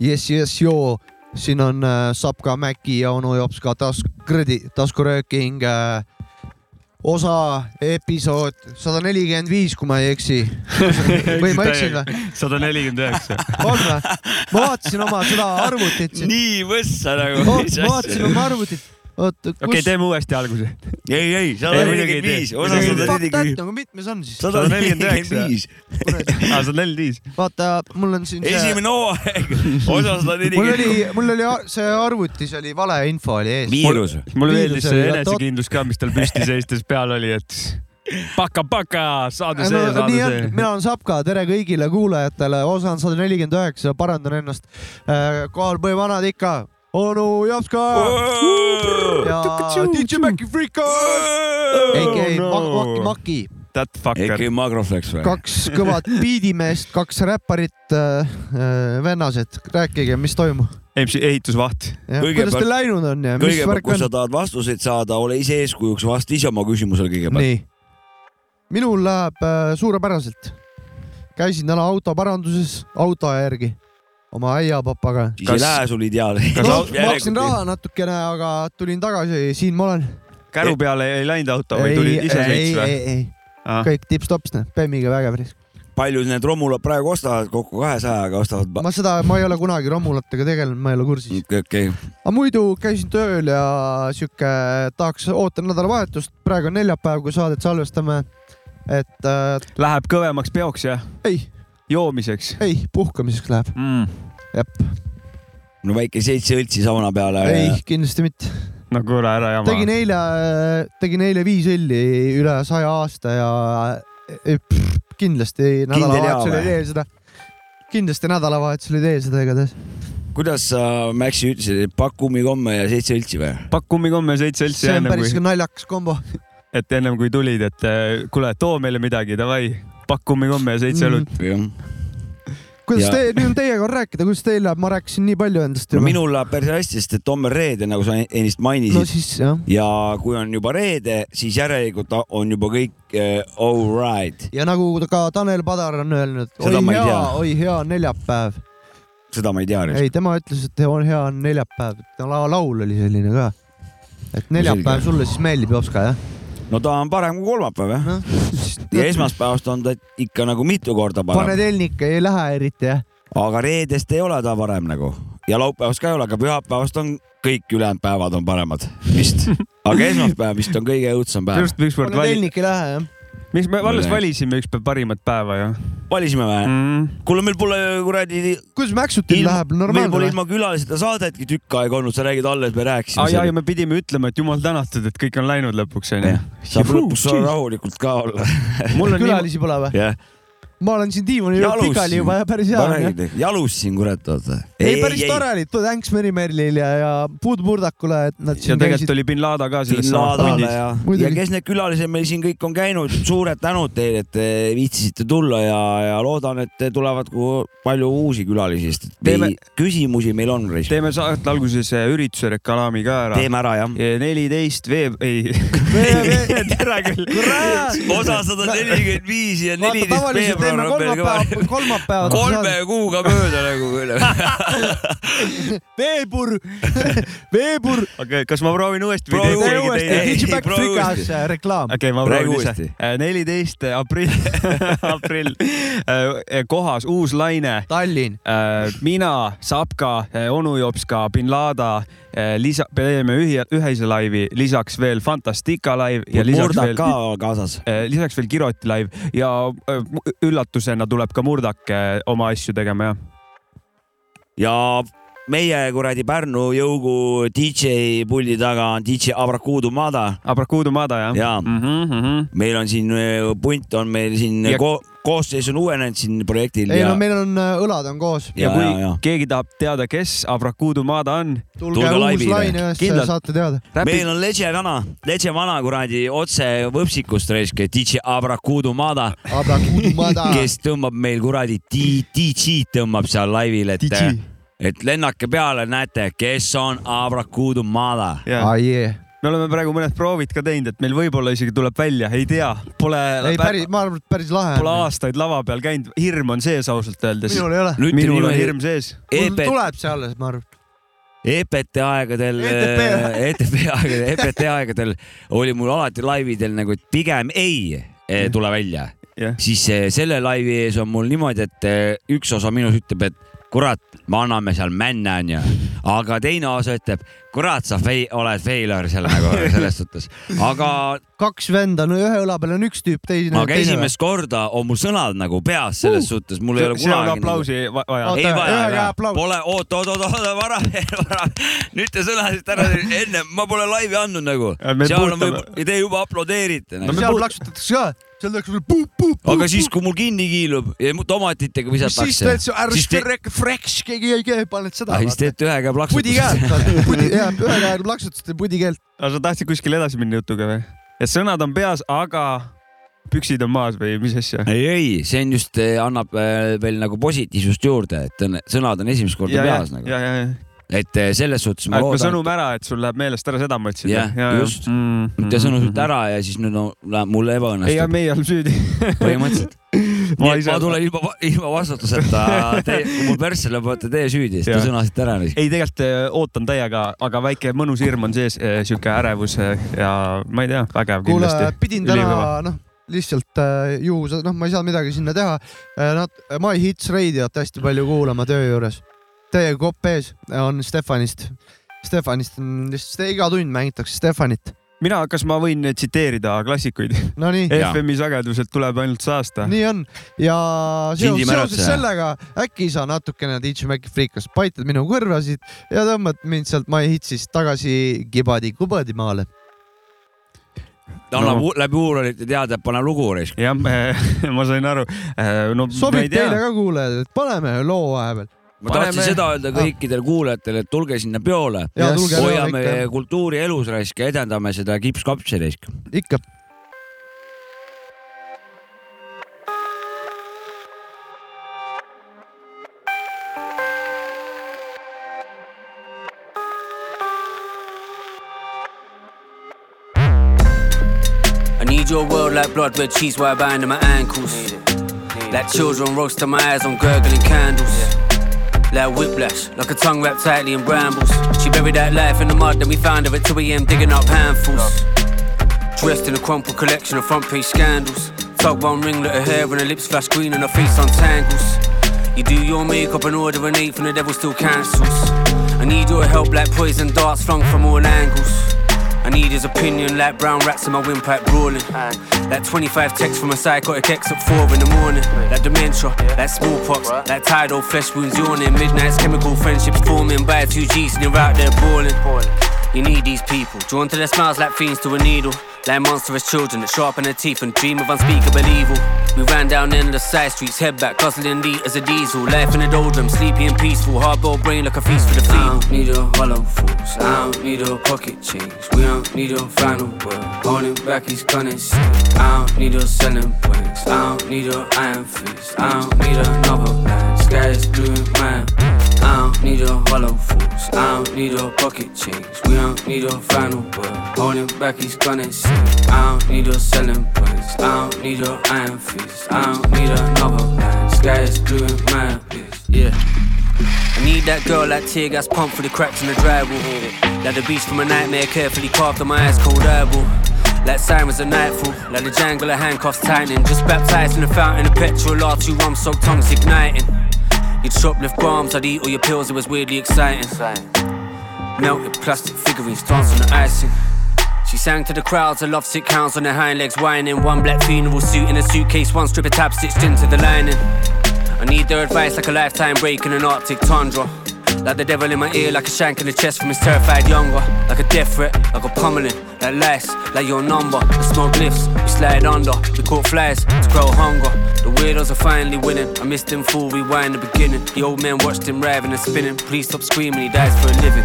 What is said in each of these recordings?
Yes, yes, joo. siin on äh, Sapka Mäki ja onu Jops ka tas-, kuradi taskurööking äh, osa episood sada nelikümmend viis, kui ma ei eksi. või ma eksin või? sada nelikümmend üheksa. on või? ma vaatasin oma seda arvutit nii võssa nagu. ma vaatasin oma arvutit. oota, okei, kus. teeme uuesti alguse. ei, ei, sada nelikümmend viis, osa sada nelikümmend, nagu mitmes on siis? sada nelikümmend viis. aa, sada nelikümmend viis. vaata, mul on siin see, esimene hooaeg, osa sada mul nelikümmend oli viis., mul oli see arvutis oli valeinfo oli ees. viirus. mulle meeldis oli see enesekindlus ka, mis tal püsti seistes peal oli, et paka-paka, saade see, no, saade see. mina olen Sapka, tere kõigile kuulajatele, osa on sada nelikümmend üheksa, parandan ennast. kohal põhivanad ikka, onu Japska ja DJ Maci Freaka, AKA Maki Maki, That fucker. äkki Magroflex või? kaks kõvat biidimeest, kaks räpparit äh,, vennased, rääkige, mis toimub. MC ehitusvaht. Kõigepealt- kuidas teil läinud on ja mis kõigepealt, värk kui on sa? tahad vastuseid saada, ole ise eeskujuks, vasta ise oma küsimusele kõigepealt. nii, minul läheb äh, suurepäraselt. käisin täna autoparanduses auto järgi oma äiapapaga. siis Kas- ei lähe sul ideaali. No, maksin raha natukene, aga tulin tagasi, siin ma olen. käru peale ei läinud auto või tuli ise ei, sõits või? ei, ei, kõik tipp-tops, Bemmiga vägev risk. palju need romulad praegu ostavad, kokku kahesajaga ostavad? ma seda, ma ei ole kunagi romulatega tegelenud, ma ei ole kursis. okei, okei. aga muidu käisin tööl ja sihuke, tahaks, ootan nädalavahetust, praegu on neljapäev, kui saadet salvestame. et äh, Läheb kõvemaks peoks ja ei, joomiseks ei, puhkamiseks läheb, mm.. jep, no väike seitse õltsi sauna peale. ei, kindlasti mitte. no kuule, ära jama. tegin eile, tegin eile viis õlli üle saja aasta ja eh, pff, kindlasti nädalavahetusel ei tee seda. kindlasti nädalavahetusel ei tee seda igatahes. kuidas sa, Maxi ütlesid, et pakk kummikomme ja seitse õltsi või? pakk kummikomme ja seitse õltsi see on päris kui, naljakas kombo. et ennem kui tulid, et kuule, too meile midagi, davai, pakk kummikomme ja seitse Mm. õlut. jah. kuidas Ja- te, nüüd on teie kord rääkida, kuidas teil läheb, ma rääkisin nii palju endast no juba. minul läheb päris hästi, sest et homme on reede, nagu sa ennist no mainisid. siis jah. ja kui on juba reede, siis järelikult on juba kõik äh, all right. ja nagu ka Tanel Padar on öelnud, oi hea oi hea on neljapäev. seda ma ei tea. ei, tema ütles, et on hea on neljapäev, laul oli selline ka. et neljapäev sulle siis meeldib, Jopska jah? No ta on parem kui kolmapäev jah. noh, ja esmaspäevast on ta ikka nagu mitu korda pane parem, telnik, ei lähe eriti jah. aga reedest ei ole ta parem nagu ja laupäevast ka ei ole, aga pühapäevast on kõik ülejäänud päevad on paremad vist, aga esmaspäev vist on kõige õudsem päev. just ükskord pane vali-, telnik ei lähe jah. Miks me alles Mulle- valisime ükspäev parimat päeva ju valisime või? mm.. kuule, meil pole kuradi, kuidas Mäksutil ilma, läheb, meil pole normaalne või? ilma külaliseta saadetki tükk aega olnud, sa räägid alles, me rääkisime aa jaa, ja me pidime ütlema, et jumal tänatud, et kõik on läinud lõpuks onju. saab lõpuks rahulikult ka olla. mul on nii, külalisi pole või? jah, ma olen siin diivanil Jalus pikali siin. juba ja päris hea on räägin, jalustasin kurat, vaata. ei, päris tore oli, thanks Meri-Merlile ja, ja Puud Murdakule, et nad ja siin tegelikult käisid. oli bin Laden ka selles samas pundis. ja, ja kes need külalised meil siin kõik on käinud, suured tänud teile, et te viitsisite tulla ja, ja loodan, et tulevad ku- palju uusi külalisi, sest Teeme- meil, küsimusi meil on. teeme saate alguses eh, ürituse reklaami ka ära. teeme ära jah. neliteist veeb-, ei, tere küll. osa sada nelikümmend viis ja neliteist tavaliselt teeme kolmapäeva ka, kolmapäevad. kolme kuuga mööda nagu. veebur, veebur. okei, kas ma proovin uuesti Proovi uuesti, teine? Ei, DJ Back proovi Frikas äh, reklaam. okei, ma Räägi proovin uuesti.. neliteist aprill, aprill, kohas uus laine. Tallinn. mina, Sapka, onu Jopska, bin Laden, lisa, teeme ühi-, ühise laivi, lisaks veel Fantastica live ja lisaks murdak veel ka kaasas. lisaks veel Kiroti live ja mu- üllatusena tuleb ka Murdak oma asju tegema, jah. ja meie kuradi Pärnu jõugu DJ puldi taga on DJ Abrakuudu Mada. Abrakuudu Mada, jah Jaa. mm? -hmm. meil on siin äh, punt on meil siin Ja- ko koosseis on uuenenud siin projektil ei ja no, meil on äh, õlad on koos. ja kui ja, ja. keegi tahab teada, kes Abrakuudu Mada on, tulge uus laine üles, saate teada. meil on Lege vana, Lege vana kuradi otse võpsikust raisk, DJ Abrakuudu Mada, Abrakuudumada. kes tõmbab meil kuradi DJ tõmbab seal laivil, et DJ., et lennake peale, näete, kes on Abrakuudu Mada. jah aa jee. me oleme praegu mõned proovid ka teinud, et meil võib-olla isegi tuleb välja, ei tea, pole, ei päris, ma arvan, et päris lahe pole aastaid lava peal käinud, hirm on sees ausalt öeldes. minul ei ole. nüüd minul on hirm sees. mul EPT tuleb see alles, ma arvan. EPT aegadel, ETP. ETP aegadel, EPT aegadel oli mul alati laividel nagu, et pigem ei eh, tule välja. siis eh, selle laivi ees on mul niimoodi, et üks osa minust ütleb, et kurat, me anname seal männe onju, aga teine osa ütleb, kurat, sa fei- oled failure seal nagu selles suhtes, aga kaks venda, no ühe õla peal on üks tüüp, teine. aga esimest korda on mul sõnad nagu peas selles uh, suhtes, mul ei ole kunagi. aplausi va- vaja. Ei vaja pole, oot, oot, oot, oot, vara, vara, nüüd te sõnasite ära, enne. Ma pole laivi andnud nagu. Seal on te juba aplodeerite No nagu. me seal plaksutatakse ka, seal tehakse veel puup-puup. aga siis, kui mul kinni kiilub ja tomatitega siis visatakse teed, sa ära siis te- sprek-, freks, keegi ei käi, paned seda. siis teete ühe käe pudi plaksutust. käelt, pudi, jah, ühe käega plaksutasid pudi keelt. aga sa tahtsid kuskile edasi minna jutuga või? et sõnad on peas, aga püksid on maas või mis asja? ei, ei, see on just, annab äh, veel nagu positiivsust juurde, et on, sõnad on esimest korda ja, ja peas, nagu, ja, ja, ja. Et äh, selles suhtes ma me loodan, sõnum ära, et sul läheb meelest ära, seda mõtlesid? Jah, just. mm,. te sõnusite ära ja siis nüüd no, läheb mul ei, ebaõnnestub meie oleme süüdi. põhimõtteliselt. ma ise ma, tulen ilma, ilma vastutuseta, kui mul persse olete teie süüdi, sest te sõnasite ära. ei, tegelikult eh, ootan täiega, aga väike mõnus hirm on sees, sihuke ärevus eh, ja ma ei tea, vägev kuule kindlasti., pidin täna, noh, lihtsalt juhus, noh, ma ei saanud midagi sinna teha. Nad, My Hits Radiot hästi palju kuulama töö juures. Teie kopp ees on Stefanist. Stefanist on lihtsalt, iga tund mängitakse Stefanit. mina, kas ma võin tsiteerida klassikuid? Jaa. FM-i sageduselt tuleb ainult saasta. nii on ja seoses, seoses sellega äkki sa natukene DJ Maci friikast paitad minu kõrvasid ja tõmbad mind sealt My Hitsist tagasi kibadi-kubadi maale. annab No. no. läbi huulorite teada, et pane lugu jah, ma sain aru. no ma sobib teile ka kuulajad, et paneme loo vahepeal. Ma tahtsin Paneme- seda öelda kõikidele kuulajatele, et tulge sinna peole, hoiame kultuuri elus raisk ja edendame seda kipskapsi raisk. ikka. I need your world like blood red cheese wire band in my ankles. Like children roasting my eyes on gurgling candles. Like whiplash, like a tongue wrapped tightly in brambles. She buried that life in the mud, then we found her at 2 a.m. digging up handfuls. Dressed in a crumpled collection of front page scandals. Tuck one ringlet of hair and her lips flash green and her face untangles. You do your makeup and order an eight from the devil still cancels. I need your help like poison darts flung from all angles. I need his opinion like brown rats in my windpipe brawling. Like 25 texts from a psychotic ex at 4 in the morning. Like dementia, like smallpox, like tidal flesh wounds yawning. Midnight's chemical friendships forming by two G's and you're out there balling. You need these people, drawn to their smiles like fiends to a needle. Like monstrous children that sharpen their teeth and dream of unspeakable evil. We ran down in the side streets, head back, guzzling liters of diesel. Life in the doldrums, sleepy and peaceful. Hardboiled brain like a feast for the feeble. I don't need a hollow fools, I don't need a pocket change. We don't need a final word. Holding back his currency. I don't need a selling points. I don't need a iron fist. I don't need another man. Sky is blue and mine. I don't need a hollow fools. I don't need a pocket change. We don't need a final word. Holding back his currency. I don't need a selling points. I don't need a iron fist. I don't need another man. Sky is blue my mine. Yeah. I need that girl like tear gas pump for the cracks in the drywall. Like the beast from a nightmare carefully carved on my ice cold eyeball. Like sirens at nightfall, like the jangle of handcuffs tightening. Just baptized in the fountain of petrol, R two rum soaked tongues igniting. You'd shoplift bombs, I'd eat all your pills, it was weirdly exciting. Melted plastic figurines dancing the icing. She sang to the crowds, her lovesick hounds on their hind legs whining. One black funeral suit in a suitcase, one strip of tab stitched into the lining. I need their advice like a lifetime break in an Arctic tundra. Like the devil in my ear, like a shank in the chest from his terrified younger. Like a death threat, like a pummeling, like lice, like your number. The smoke lifts, we slide under. We caught flies to grow hunger. The weirdos are finally winning. I missed him full rewind the beginning. The old man watched him writhing and spinning. Please stop screaming, he dies for a living.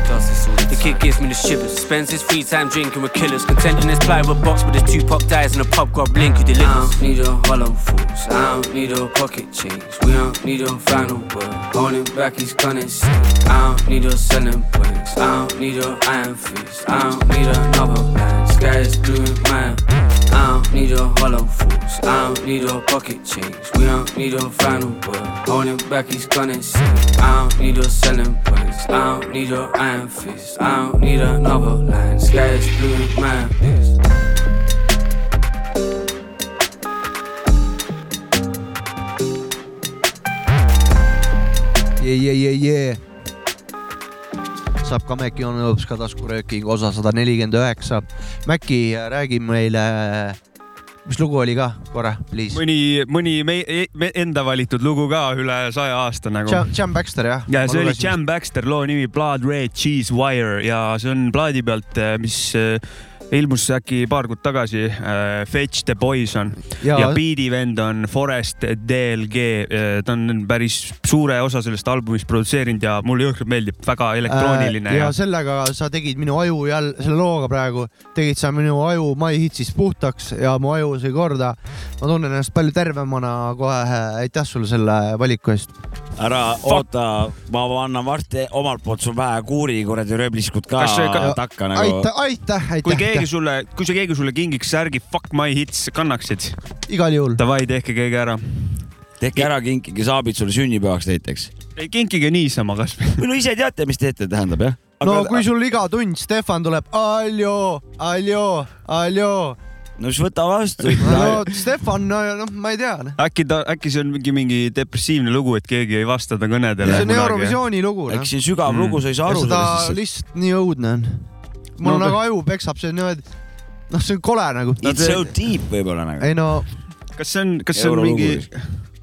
The kid gives me the shivers. Spends his free time drinking with killers. Content in his plywood box with his two pop dies and a pub grub link who delivers. I don't need a hollow fools. I don't need a pocket change. We don't need a final word. Holding back, he's gonna say. I don't need a selling points. I don't need a iron fist. I don't need another man. Sky is blue in my I don't need a hollow fools. I don't need a pocket change. We don't need a final word. Holding back, he's gonna say. I don't need a selling points. I don't need a iron fist. I don't need another line. Sky is blue my eyes. jee, jee, jee, jee. Saab ka Mäkki on lõpuks ka taskurööking osa sada nelikümmend üheksa. Mäkki, räägi meile, mis lugu oli ka korra, please. mõni, mõni meie me enda valitud lugu ka üle saja aasta nagu. Jam, Jam Baxter jah? ja see oli Jam Baxter, loo nimi Blood Red Cheese Wire ja see on plaadi pealt, mis äh, ilmus äkki paar kuud tagasi. Fetch the Poison ja, ja biidi vend on Forest DLG. ta on päris suure osa sellest albumist produtseerinud ja mulle jõhkralt meeldib, väga elektrooniline Äh, ja sellega sa tegid minu aju jälle, selle looga praegu tegid sa minu aju My Hitsist puhtaks ja mu aju sai korda. ma tunnen ennast palju tervemana kohe, aitäh sulle selle valiku eest. ära oota, ma annan varsti omalt poolt sul vähe kuuri kuradi rööbliskut ka ka- takka nagu. aitäh, aitäh, kui aitäh, keegi sulle, kui see keegi sulle kingiks särgi Fuck my hits kannaksid, igal juhul. davai, tehke keegi ära. tehke ära, kinkige saabid sulle sünnipäevaks näiteks. kinkige niisama kasvõi. või no ise teate, mis teete, tähendab jah. no kui sul iga tund Stefan tuleb, aljo, aljo, aljo. no siis võta vastu no Stefan, noh, ma ei tea. äkki ta, äkki see on mingi, mingi depressiivne lugu, et keegi ei vasta ta kõnedele. see on Eurovisiooni lugu, noh äkki. see on sügav Mm. lugu, sa ei saa aru lihtsalt. lihtsalt nii õudne on. Mul No nagu aju peksab, see on niimoodi, noh, see on kole nagu. It's so deep võib-olla nagu. ei no, kas see on, kas see on mingi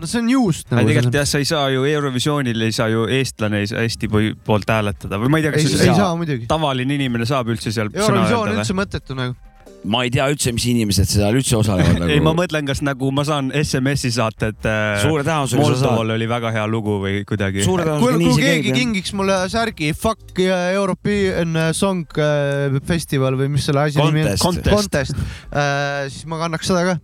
no see on juust ei nagu. tegelikult jah, sa ei saa ju Eurovisioonil ei saa ju eestlane ei saa Eesti po- poolt hääletada või ma ei tea, ei, kas ei see saa muidugi. tavaline inimene saab üldse seal Eurovisioon öelda üldse mõttetu nagu. Ma ei tea üldse, mis inimesed seal üldse osalevad nagu. ei, ma mõtlen, kas nagu ma saan SMS-i saata, et äh, suure tõenäosusega sa saad. Moldoval oli väga hea lugu või kuidagi. kui, kui see keegi kingiks mulle särgi Fuck äh, European Song äh, Festival või mis selle asja nimi on? Contest. Siis ma kannaks seda ka.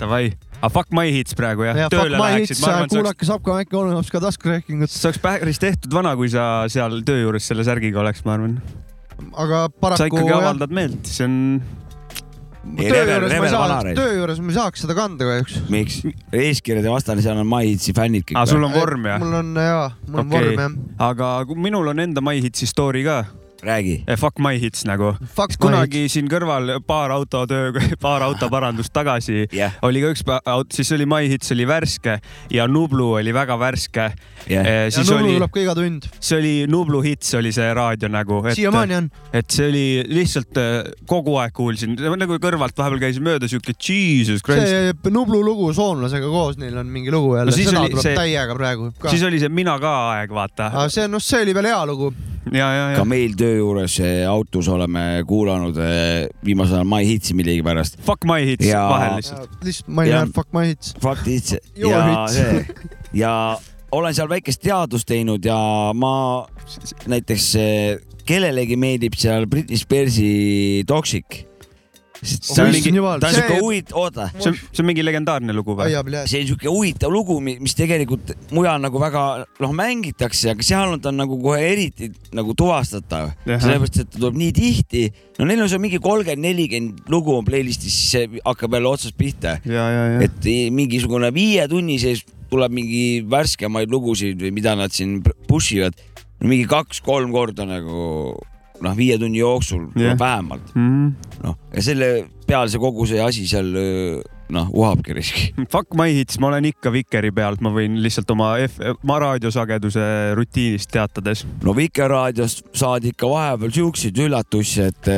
Davai, aga fuck my hits praegu jah ja tööle my läheksid, kuulake Sapka Mäkki olemas ka taskurääkingut, see oleks päris tehtud vana, kui sa seal töö juures selle särgiga oleks, ma arvan. aga sa paraku ikkagi jah, avaldad meelt, see on, töö juures ma ei saa töö juures ma ei saaks seda kanda kahjuks. miks? eeskirjade vastane, seal on MyHitsi fännid kõik sul on vorm jah? mul on jaa, mul on Okei. vorm jah. aga minul on enda My Hitsi story ka, räägi. fuck my hits nagu. My hits. kunagi siin kõrval paar auto töö, paar autoparandust tagasi jah, oli ka üks, siis oli My Hits oli värske ja Nublu oli väga värske. jah. ja siis Nublu oli, tuleb ka iga tund, see oli Nublu Hits oli see raadio nagu, et, siiamaani on. et see oli lihtsalt äh, kogu aeg kuulsin, nagu kõrvalt vahepeal käis mööda siuke Jesus Christ. see Nublu lugu soomlasega koos, neil on mingi lugu jälle No oli tuleb see- see... täiega praegu siis oli see Mina ka aeg, vaata. see on, noh, see oli veel hea lugu. ja, ja, ka ja. meil töö juures eh, autos oleme kuulanud eh, viimasel ajal MyHitsi millegipärast. Fuck my hits Ja- vahel lihtsalt. lihtsalt ma ei näe Fuck my hits. Fuck hits ja hits. see ja olen seal väikest teadust teinud ja ma näiteks eh, kellelegi meeldib seal Britney Spearsi Toxic. See on Oh, mingi, ta on see- siuke huvitav, oota, see on, see on mingi legendaarne lugu või? see on siuke huvitav lugu, mis tegelikult mujal nagu väga noh mängitakse, aga seal on ta nagu kohe eriti nagu tuvastatav, sellepärast et ta tuleb nii tihti. no neil on seal mingi kolmkümmend, nelikümmend lugu on playlist'is, siis see hakkab jälle otsast pihta. ja, ja, ja. et mingisugune viie tunni sees tuleb mingi värskemaid lugusid või mida nad siin push ivad. mingi kaks-kolm korda nagu noh, viie tunni jooksul yeah. vähemalt Mm. noh, ja selle peal see kogu see asi seal noh uhabki riski. Fuck my hits, ma olen ikka Vikeri pealt, ma võin lihtsalt oma F, ma raadiosageduse rutiinist teatades. no Vikerraadiost saadi ikka vahepeal siukseid üllatusi, et,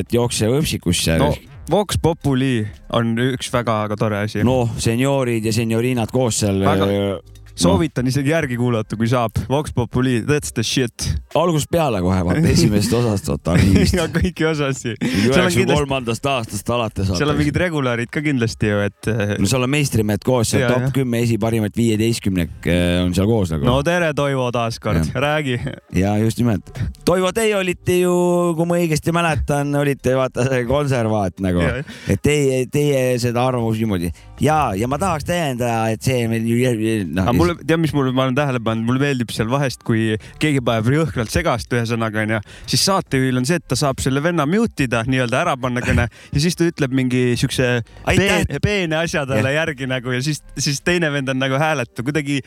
et jookse võpsikusse no. Vox Populi on üks väga-väga tore asi no.. noh, seniorid ja senioriinad koos seal Väga- soovitan isegi järgi kuulata, kui saab. Vox Populi, that's the shit. algusest peale kohe, vaata esimesest osast, vaata arhiivist. ja kõiki osasid. üheksakümne kolmandast aastast alates. seal on mingid regularid ka kindlasti ju, et. no seal on meistrimehed koos, seal top kümme esiparimat viieteistkümnek eh, on seal koos nagu. no tere, Toivo taaskord, räägi. ja just nimelt. Toivo, teie olite ju, kui ma õigesti mäletan, olite vaata see konservaat nagu, et teie, teie seda arvamust niimoodi ja, ja ma tahaks täiendada, et see meil ju no,. aga mulle, tead, mis mul, ma olen tähele pannud, mulle meeldib seal vahest, kui keegi paneb jõhkralt segast, ühesõnaga onju, siis saatejuhil on see, et ta saab selle venna mute ida, nii-öelda ära panna kõne ja siis ta ütleb mingi siukse peene, peene asja talle järgi nagu ja siis, siis teine vend on nagu hääletu, kuidagi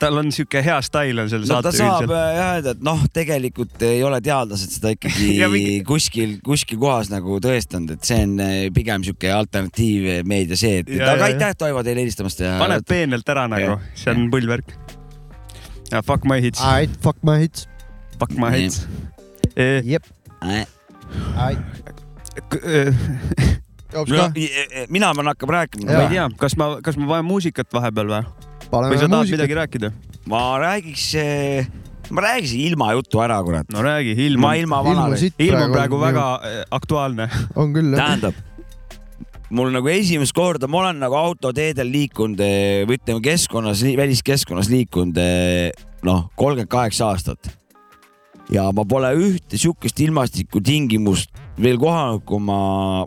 tal on sihuke hea stail on seal no, saate üldiselt. Äh, jah öelda, et noh, tegelikult ei ole teadlased seda ikkagi mingi... kuskil, kuskil kohas nagu tõestanud, et see on äh, pigem sihuke alternatiivmeedia see, et ja, aga aitäh, Toivo, teile helistamast ja. paned peenelt ära nagu, see on pull värk. ja fuck my hits. Aight, fuck my hits. Fuck my hits. jep. mina pean hakkama rääkima. ma ei tea, kas ma, kas ma vajan muusikat vahepeal või? Või sa tahad midagi rääkida? ma räägiks, eh, ma räägiks ilma jutu ära, kurat. no räägi, ilm on, ilma vana. ilm on praegu väga eh, aktuaalne. on küll, jah. tähendab, mul nagu esimest korda, ma olen nagu autoteedel liikunud eh, või ütleme keskkonnas, väliskeskkonnas liikunud noh, kolmkümmend kaheksa aastat. ja ma pole ühte sihukest ilmastikutingimust veel kohanud, kui ma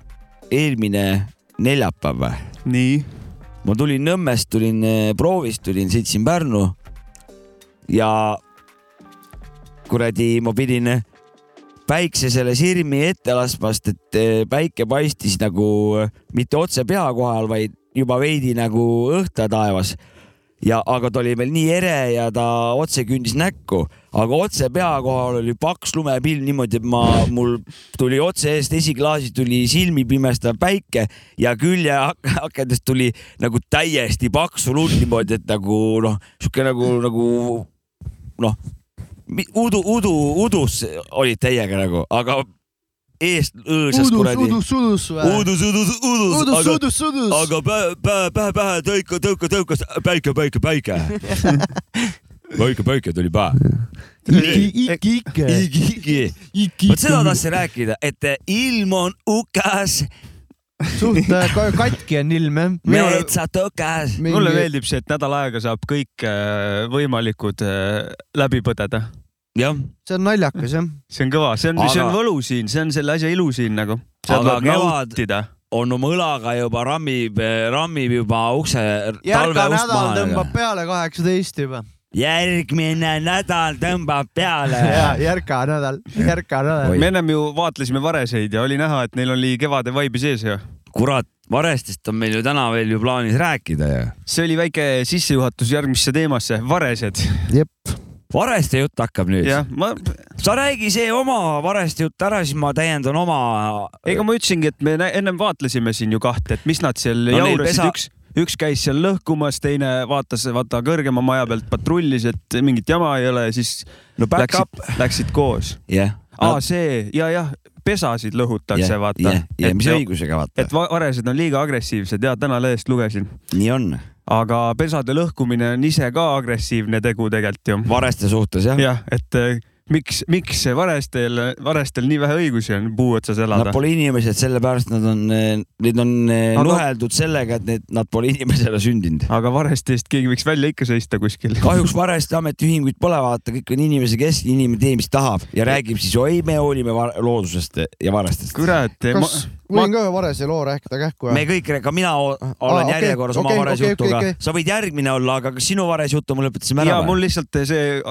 eelmine neljapäev nii ma tulin Nõmmest, tulin eh, proovist, tulin, sõitsin Pärnu ja kuradi, ma pidin eh, päiksesele sirmi ette laskmast, et eh, päike paistis nagu mitte otse pea kohal, vaid juba veidi nagu õhta taevas ja, aga ta oli veel nii ere ja ta otse kündis näkku, aga otse pea kohal oli paks lumepilv niimoodi, et ma, mul tuli otse eest esiklaasis tuli silmi pimestav päike ja küljeakendest tuli nagu täiesti paksu lund niimoodi, et nagu noh, sihuke nagu, nagu noh, udu, udu, udus olid täiega nagu, aga eest õõsas kuradi. udus, udus või? udus, udus, udus. udus, udus, aga pähe, pähe, pähe, pähe tõuka, tõuka, tõukas päike, päike, päike päike, päike tuli pähe. iki, ikke. iki, iki. vot seda tahtsin rääkida, et ilm on ukas suht äh, katki on ilm jah. metsad tõkas. mulle meeldib see, et nädal aega saab kõik äh, võimalikud äh, läbi põdeda see on naljakas jah. see on kõva, see on aga..., see on võlu siin, see on selle asja ilu siin nagu. aga kevad on oma õlaga juba rammib, rammib juba ukse. järgmine nädal tõmbab peale kaheksateist juba järgmine nädal tõmbab peale. ja järka nädal, järka nädal. me ennem ju vaatlesime vareseid ja oli näha, et neil oli kevade vaibi sees ju. kurat, varestest on meil ju täna veel ju plaanis rääkida ju. see oli väike sissejuhatus järgmisse teemasse, varesed. jep Vareste jutt hakkab nüüd. Ma... sa räägi see oma Vareste jutt ära, siis ma täiendan oma. ega ma ütlesingi, et me ennem vaatlesime siin ju kahte, et mis nad seal no, jaurasid pesa..., üks, üks käis seal lõhkumas, teine vaatas, vaata kõrgema maja pealt patrullis, et mingit jama ei ole, siis no, läksid, läksid koos yeah.. aa, see ja jah, pesasid lõhutakse yeah,, vaata yeah,. Yeah, mis õigusega vaata. et varesed on liiga agressiivsed ja täna lehest lugesin. nii on aga pesade lõhkumine on ise ka agressiivne tegu tegelikult ju. vareste suhtes jah? jah, et miks, miks Varestel, Varestel nii vähe õigusi on puu otsas elada? Nad pole inimesed, sellepärast nad on, neid on eh, aga... nuheldud sellega, et need, nad pole inimesena sündinud. aga Vareste eest keegi võiks välja ikka seista kuskil. kahjuks Vareste ametiühinguid pole, vaata, kõik on inimese kesk, inimene teeb, mis tahab ja räägib siis, oi, me hoolime loodusest ja Varestest. kurat. kas ma... võin ka ühe Varese loo rääkida kähku? me kõik, ka mina olen ah, okay, järjekorras okay, oma Varese okay, jutuga okay,. Okay. sa võid järgmine olla, aga kas sinu Varese juttu me lõpetasime ära? ja mul lihtsalt see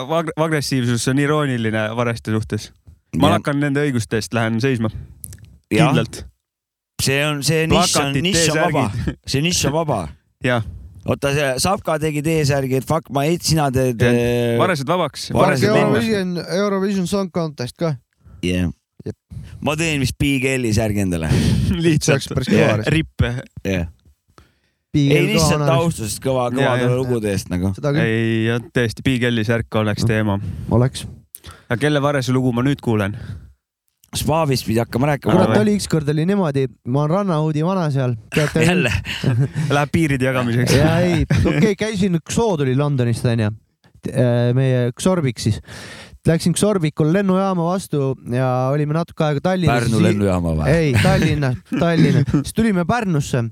agressiivsus on irooniline Vareste suhtes. ma hakkan nende õiguste eest, lähen seisma. kindlalt. see on, see nišš on, nišš on vaba, see nišš on vaba. jah oota, see Sapka tegi T-särgi, et fuck my hate, sina teed. Äh, varesed vabaks. Eurovision, Eurovision Song Contest ka. jah yeah.. Ma teen vist Big L-i särgi endale lihtsalt. Yeah. rippe. yeah ei lihtsalt austusest kõva, kõvade lugude eest nagu. ei, tõesti, Big L-i särk oleks teema. oleks aga kelle Varese lugu ma nüüd kuulen? Spaavist pidi hakkama rääkima. kurat, oli ükskord oli niimoodi, ma olen Rannahuudi vana seal. jälle, Läheb piiride jagamiseks. ja ei, okei okay,, käisin, Xoo tuli Londonist onju, meie Xorbik siis. Läksin Xorbikul lennujaama vastu ja olime natuke aega Tallinnas. Pärnu lennujaama või? ei, Tallinna, Tallinna, siis tulime Pärnusse,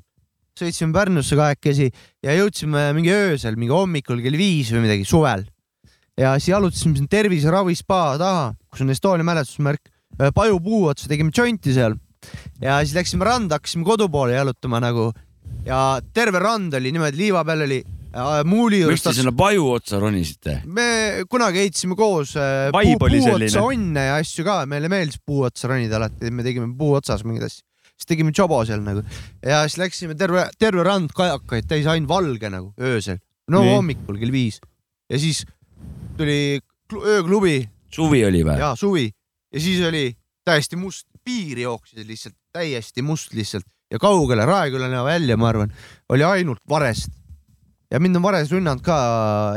sõitsime Pärnusse kahekesi ja jõudsime mingi öösel, mingi hommikul kell viis või midagi suvel. ja siis jalutasime siin terviseravi spa taha, kus on Estonia mälestusmärk, pajupuu otsa, tegime džonti seal ja siis läksime randa, hakkasime kodu poole jalutama nagu ja terve rand oli niimoodi, liiva peal oli muuli miks te juures. sinna paju otsa ronisite? me kunagi ehitasime koos äh, Vibe puu, oli puu selline. otsa onne ja asju ka, meile meeldis puu otsa ronida alati, me tegime puu otsas mingeid asju. siis tegime jobo seal nagu ja siis läksime terve, terve rand kajakaid täis ainult valge nagu öösel, no Nii. hommikul kell viis ja siis tuli klu- ööklubi suvi oli või? ja suvi ja siis oli täiesti must, piir jooksis lihtsalt täiesti must lihtsalt ja kaugele Raekülani välja, ma arvan, oli ainult varest. Ja mind on vares rünnanud ka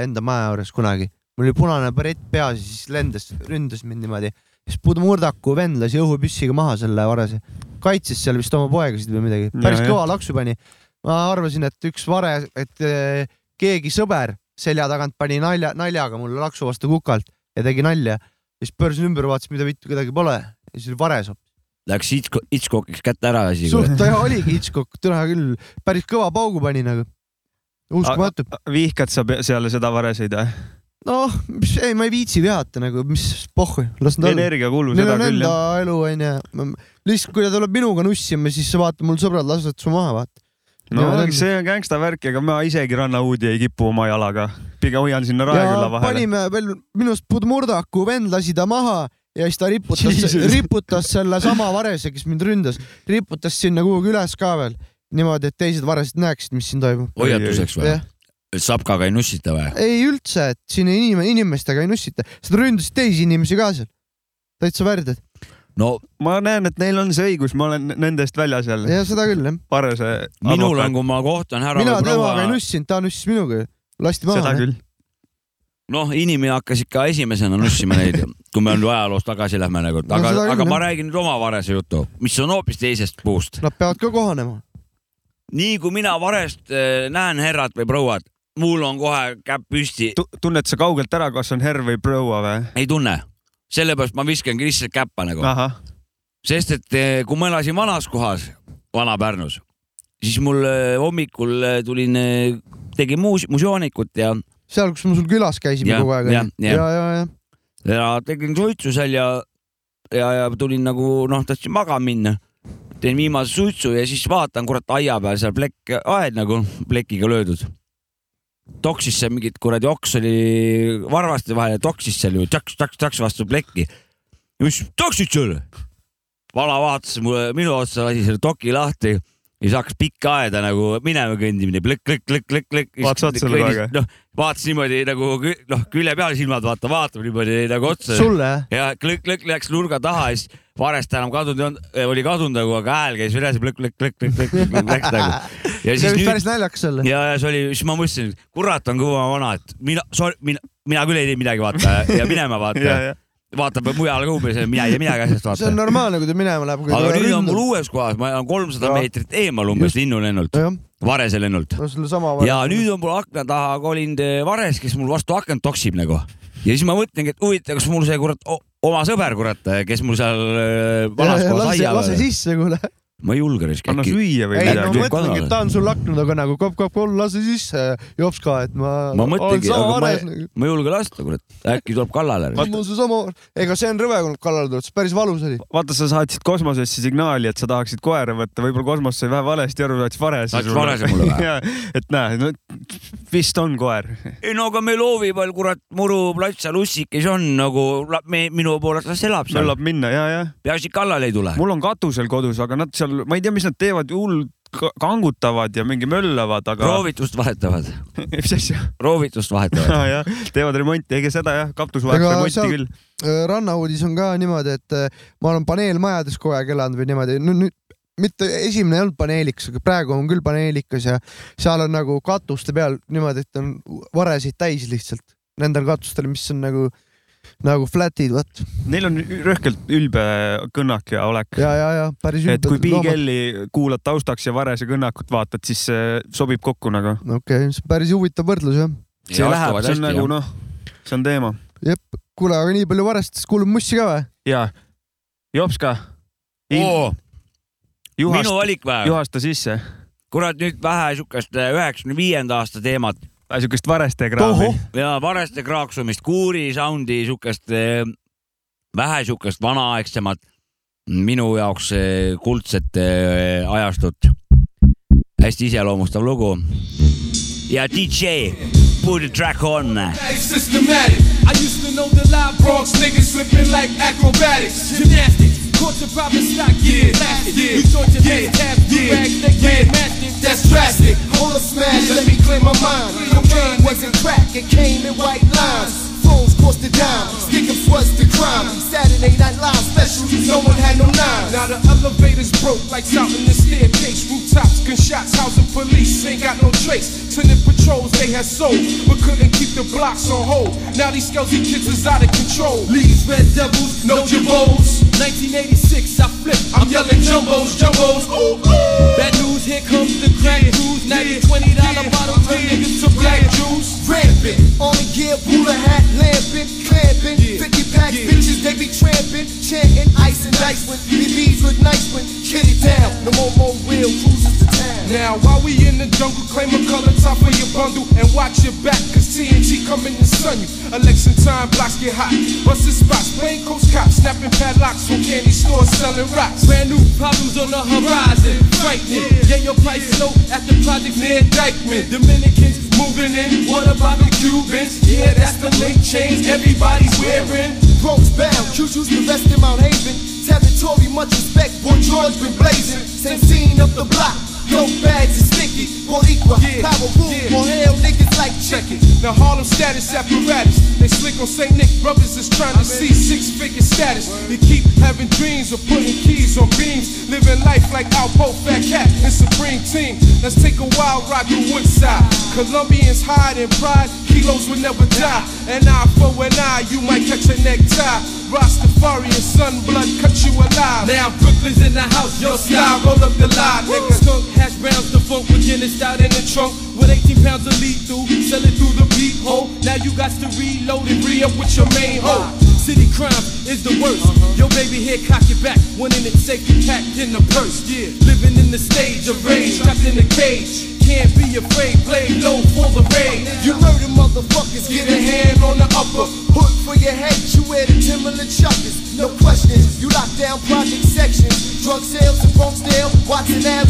enda maja juures kunagi, mul oli punane barett peas ja siis lendas, ründas mind niimoodi. siis Budmurdaku vend lasi õhupüssiga maha selle varese, kaitses seal vist oma poegasid või midagi, päris Ja, kõva laksu pani. ma arvasin, et üks vare, et eh, keegi sõber selja tagant pani nalja, naljaga mulle laksu vastu kukalt ja tegi nalja. siis pöörasin ümber, vaatasin, mida vittu kedagi pole ja siis oli vares hoopis. Läks Hitchcock, Hitchcockiks kätte ära asi. suht oligi Hitchcock, täna küll päris kõva paugu pani nagu. uskumatu. vihkad sa seal seda vareseid või? noh, mis, ei, ma ei viitsi vihata nagu, mis pohhu, las nad olla. energiakulu, Neil seda on küll enda jah. elu onju. lihtsalt, kui ta tuleb minuga nussima, siis vaata, mul sõbrad lasevad su maha, vaata. no Ja- see on gängsta värk, ega ma isegi rannahuudi ei kipu oma jalaga, pigem hoian sinna Raekülla vahele. panime veel minu arust Budmurdaku vend lasi ta maha ja siis ta riputas riputas selle sama varese, kes mind ründas, riputas sinna kuhugi üles ka veel niimoodi, et teised varesed näeksid, mis siin toimub. hoiatuseks või sapkaga ei nussita või? ei üldse, et siin inim-, inimestega ei nussita, seda ründasid teisi inimesi ka seal. täitsa värdjad no ma näen, et neil on see õigus, ma olen nendest väljas jälle. ja seda küll jah. Parese minul on, kui ma kohtun härra mina temaga ei nussinud, ta nussis minuga, lasti seda maha. küll. noh, inimene hakkas ikka esimesena nussima neid, kui me nüüd ajaloos tagasi lähme nagu, No aga seda, küll, aga ma räägin nüüd oma varese jutu, mis on hoopis teisest puust. Nad peavad ka kohanema. Nii kui mina varest äh, näen härrat või prouat, mul on kohe käpp püsti, tunned sa kaugelt ära, kas on herr või proua või? ei tunne. sellepärast ma viskangi lihtsalt käppa nagu, sest et eh, kui ma elasin vanas kohas, Vana-Pärnus, siis mul eh, hommikul tulin, tegin muus-, museoonikut ja, seal, kus me sul külas käisime Jah, kogu aeg. ja, jah. ja, ja, ja. ja tegin suitsu seal ja, ja, ja tulin nagu noh, tahtsin magama minna. Teen viimase suitsu ja siis vaatan, kurat, aia peal seal plekk, aed nagu plekiga löödud. toksis seal mingit kuradi oks oli varvaste vahel ja toksis seal ju tšaks, tšaks, tšaks vastu plekki. ja mis toksid seal? vana vaatas mulle, minu otsa lasi selle toki lahti ja siis hakkas pikka aeda nagu minema kõndimine, plõkk, plõkk, plõkk, plõkk, plõkk. Vaatas otsa kogu aeg? noh, vaatas niimoodi nagu noh, külje peal silmad vaata, vaatab niimoodi nagu otsa sulle ja klõkk, klõkk läks nurga taha ja siis varest enam kadunud ei olnud, oli kadunud nagu, aga hääl käis üles, plõkk, plõkk, plõkk, plõkk, plõkk, plõkk läks nagu. ja see siis võis nüüd päris naljakas olla. ja, ja see oli, siis ma mõtlesin, kurat on kõva vana, et mina, mina, mina küll ei tee midagi vaata ja minema vaata, ja. Vaatab mujale ka umbes, mina ei tee midagi asjast see on vaata. normaalne, kui ta minema läheb. aga nüüd on mul uues kohas, ma elan kolmsada meetrit eemal umbes linnulennult, Varese lennult. no ja nüüd on mul akna taha kolinud Vares, kes mul vastu akent toksib nagu. ja siis ma mõtlengi, et huvitav, kas mul see kurat oma sõber, kurat, kes mul seal eh, vanas kohas aia lase sisse, kuule. Ma ei julge risk anna süüa või ei no Äkki ma mõtlengi, et ta on sul akna taga nagu kopp-kopp-kopp, lase sisse, jops ka, et ma. ma mõtlengi, aga ma vares ei, ma ei julge lasta, kurat, äkki tuleb kallale. mul seesama, ega see on rõve, kui kallale tulevad, päris valus oli. vaata, sa saatsid kosmosesse signaali, et sa tahaksid koera võtta, võib-olla kosmos sai vähe valesti aru, saatis varese Saatis varese mulle või? et näe no,, vist on koer. ei no aga meil hoovi peal, kurat, Muru plats seal ussikes on nagu me, minu poolest las elab seal, möllab minna ja, ja peaasi kallale ei tule. mul on katusel kodus, aga nad seal, ma ei tea, mis nad teevad, hull ka- kangutavad ja mingi möllavad, aga. proovitust vahetavad, mis asja? proovitust vahetavad. jah, teevad remonti, ega seda jah, katus Ega remonti seal- küll. rannauudis on ka niimoodi, et äh, ma olen paneelmajades kogu aeg elanud või niimoodi, no nüüd mitte esimene ei olnud paneelikas, aga praegu on küll paneelikas ja seal on nagu katuste peal niimoodi, et on varesid täis lihtsalt nendel katustel, mis on nagu nagu flat'id, vot. Neil on rõhkelt ülbe kõnnak ja olek. ja, ja, ja päris et kui loomad. Bigelli kuulad taustaks ja Varese kõnnakut vaatad, siis see sobib kokku nagu. okei okay,, see on päris huvitav võrdlus jah. see läheb, see on nagu noh, see on teema. jep, kuule, aga nii palju varest, siis kuulame mussi ka või? ja Jopska, oo, minu juhasta, valik või? juhasta sisse. kurat, nüüd vähe siukest üheksakümne viienda aasta teemat siukest Vareste kraami. ja Vareste kraaksumist, Kuuri soundi siukest, vähe siukest vanaaegsemat, minu jaoks eh, kuldset eh, ajastut. hästi iseloomustav lugu. ja DJ, put the track on. Systematic. I used to know the live Bronx niggas slipping like acrobatics. Gymnastics. Your proper stock, yeah, you thought your yeah, tabs, yeah, rags, they yeah. That's drastic. Hold up, smash, let me clear my mind. Cocaine wasn't crack, it came in white lines. Phones cost a dime, stick-ups was the crime. Saturday Night Live specials, no one had no nine. Now the elevators broke, lights out in the staircase. Rooftops, gunshots, housing police ain't got no trace. Tenant patrols they had sold, but couldn't keep the blocks on hold. Now these skelzy kids is out of control. Leaves, red devils, no jabos. 1986, I flip, I'm yelling jumbos, jumbos. Ooh, ooh. Bad news, here comes the crack juice. Now the $20 bottle turn niggas to black juice. Rampant, only gear, booler hat, lamping, clamping. 50 packs, bitches, they be tramping, chanting, ice and dice when BBs look nice when kid it down. No more, more real cruises to town. Now, while we in the jungle, claim a color top of your bundle and watch your back, cause TNT coming to sun you. Election time, blocks get hot. Busted spots, plain coast cops, snapping padlocks from candy stores selling rocks. Brand new problems on the horizon, frightening. Yeah, your price low at the project near Dykeman. Dominicans moving in, what about the Cubans? Yeah, that's the link change everybody's wearing. Bronx bound, Cucci's the best in Mount Haven. Territory, much respect, boy George been blazing. Same scene up the block. Dope bags is sticky, Boricua, power boom, more hell niggas like check it. Now Harlem status apparatus, they slick on St. Nick, brothers is trying to see six figure status. They keep having dreams of putting keys on beams, living life like Alpo, Fat Cat, and Supreme Team. Let's take a wild ride to Woodside. Colombians hide in pride, kilos will never die. An eye for an eye, you might catch a necktie. Rastafarian sun blood cut you alive. Now Brooklyn's in the house, your style roll up the line, nigga. Hash browns, the funk with Guinness out in the trunk with 18 pounds of lethal. Sell it through the peephole. Now you got to reload and re up with your main hoe. City crime is the worst. Uh-huh. Yo, baby, here, cock it back. One in it, safety packed in the purse. Yeah, living in the stage of rage, trapped in the cage. Can't be afraid, play low for the rain. You murder motherfuckers, get a hand on the upper. Hood for your head, you wear the Timberland chuckers. No questions, you lock down project sections. Drug sales in Bronxdale, Watson Ave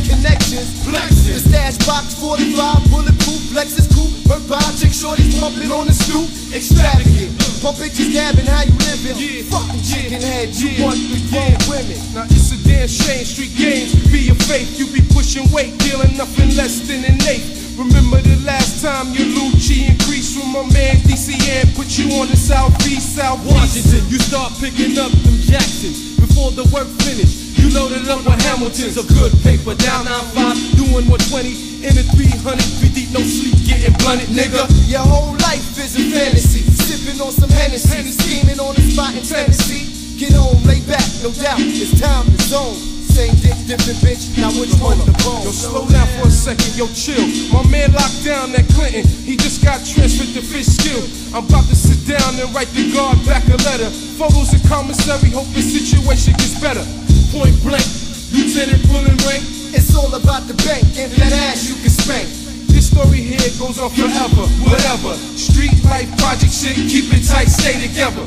connections. The stash box 45, bulletproof, Lexus coupe. Bird by chick shorties pumping on the stoop. Extravagant, pump bitches dabbing how you living. Fucking chicken head, you want the grown women. Now it's a damn shame, street games be your faith. You be pushing weight, dealing nothing less than an eighth. Remember the last time your Lucci increased from my man DCN put you on the southeast, south Washington. You start picking up them Jacksons before the work finished. Loaded up with Hamiltons of good paper down 95, doing 120 in a 300, three deep, no sleep, getting blunted, nigga. Your whole life is a fantasy, sipping on some Hennessy, scheming on the spot in Tennessee. Get home, lay back, no doubt, it's time to zone. Same dick, different bitch, now which one the bone? Yo, slow down for a second, yo, chill. My man locked down that Clinton, he just got transferred to Fish Skill. I'm about to sit down and write the guard back a letter. Photos in commissary, hope the situation gets better. Point blank, Lieutenant pulling rank. It's all about the bank and that ass you can spank. This story here goes on forever, whatever. Street life, project shit, keep it tight, stay together.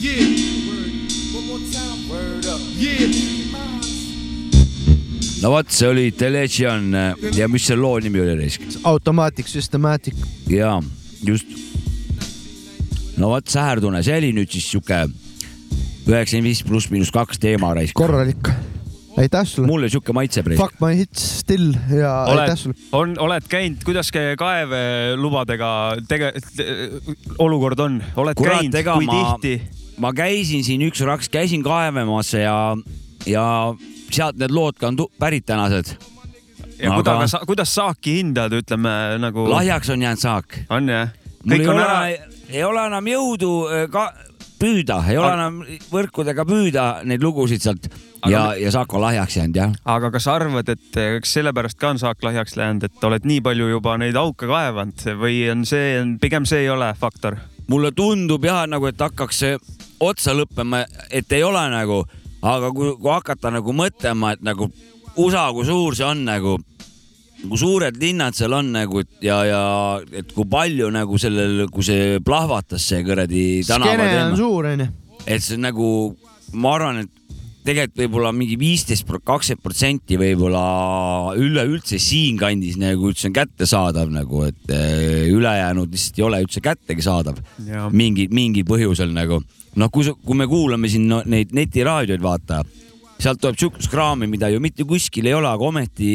Yeah. One more time. Word up. Yeah. no vot, see oli The Legion ja mis selle loo nimi oli risk? Automatic Systematic. jaa, just. no vot, säherdune, see oli nüüd siis sihuke üheksakümmend viis pluss miinus kaks teema raisk. korralik. aitäh sulle. mulle sihuke maitseb raisk. Fuck my hits still ja aitäh oled sulle., on, oled käinud, kuidas kaevelubadega tege-, olukord on, oled Kurat, käinud, kui ma- tihti? ma käisin siin üks raks, käisin kaevamas ja, ja sealt need lood ka on tu- pärit tänased. ja Aga- kuidas sa, kuidas saaki hindad, ütleme nagu. lahjaks on jäänud saak. on jah? mul kõik ei on ole ära, ei ole enam jõudu äh, ka püüda, ei ole enam võrkudega püüda neid lugusid sealt ja, ja Saako lahjaks jäänud jah. aga kas sa arvad, et kas sellepärast ka on Saak lahjaks läinud, et oled nii palju juba neid auke kaevanud või on see, pigem see ei ole faktor? mulle tundub jah, nagu et hakkaks otsa lõppema, et ei ole nagu, aga kui, kui hakata nagu mõtlema, et nagu USA, kui suur see on nagu kui suured linnad seal on nagu ja, ja et kui palju nagu sellel, kui see plahvatas, see kuradi tänava teema. suur onju. et see nagu, ma arvan, et tegelikult võib-olla mingi viisteist, kakskümmend protsenti võib-olla üleüldse siinkandis nagu üldse on kättesaadav nagu, et eh, ülejäänud lihtsalt ei ole üldse kättegi saadav. mingi, mingil põhjusel nagu. noh, kui, kui me kuulame siin no, neid netiraadioid, vaata sealt tuleb sihukest kraami, mida ju mitte kuskil ei ole, aga ometi.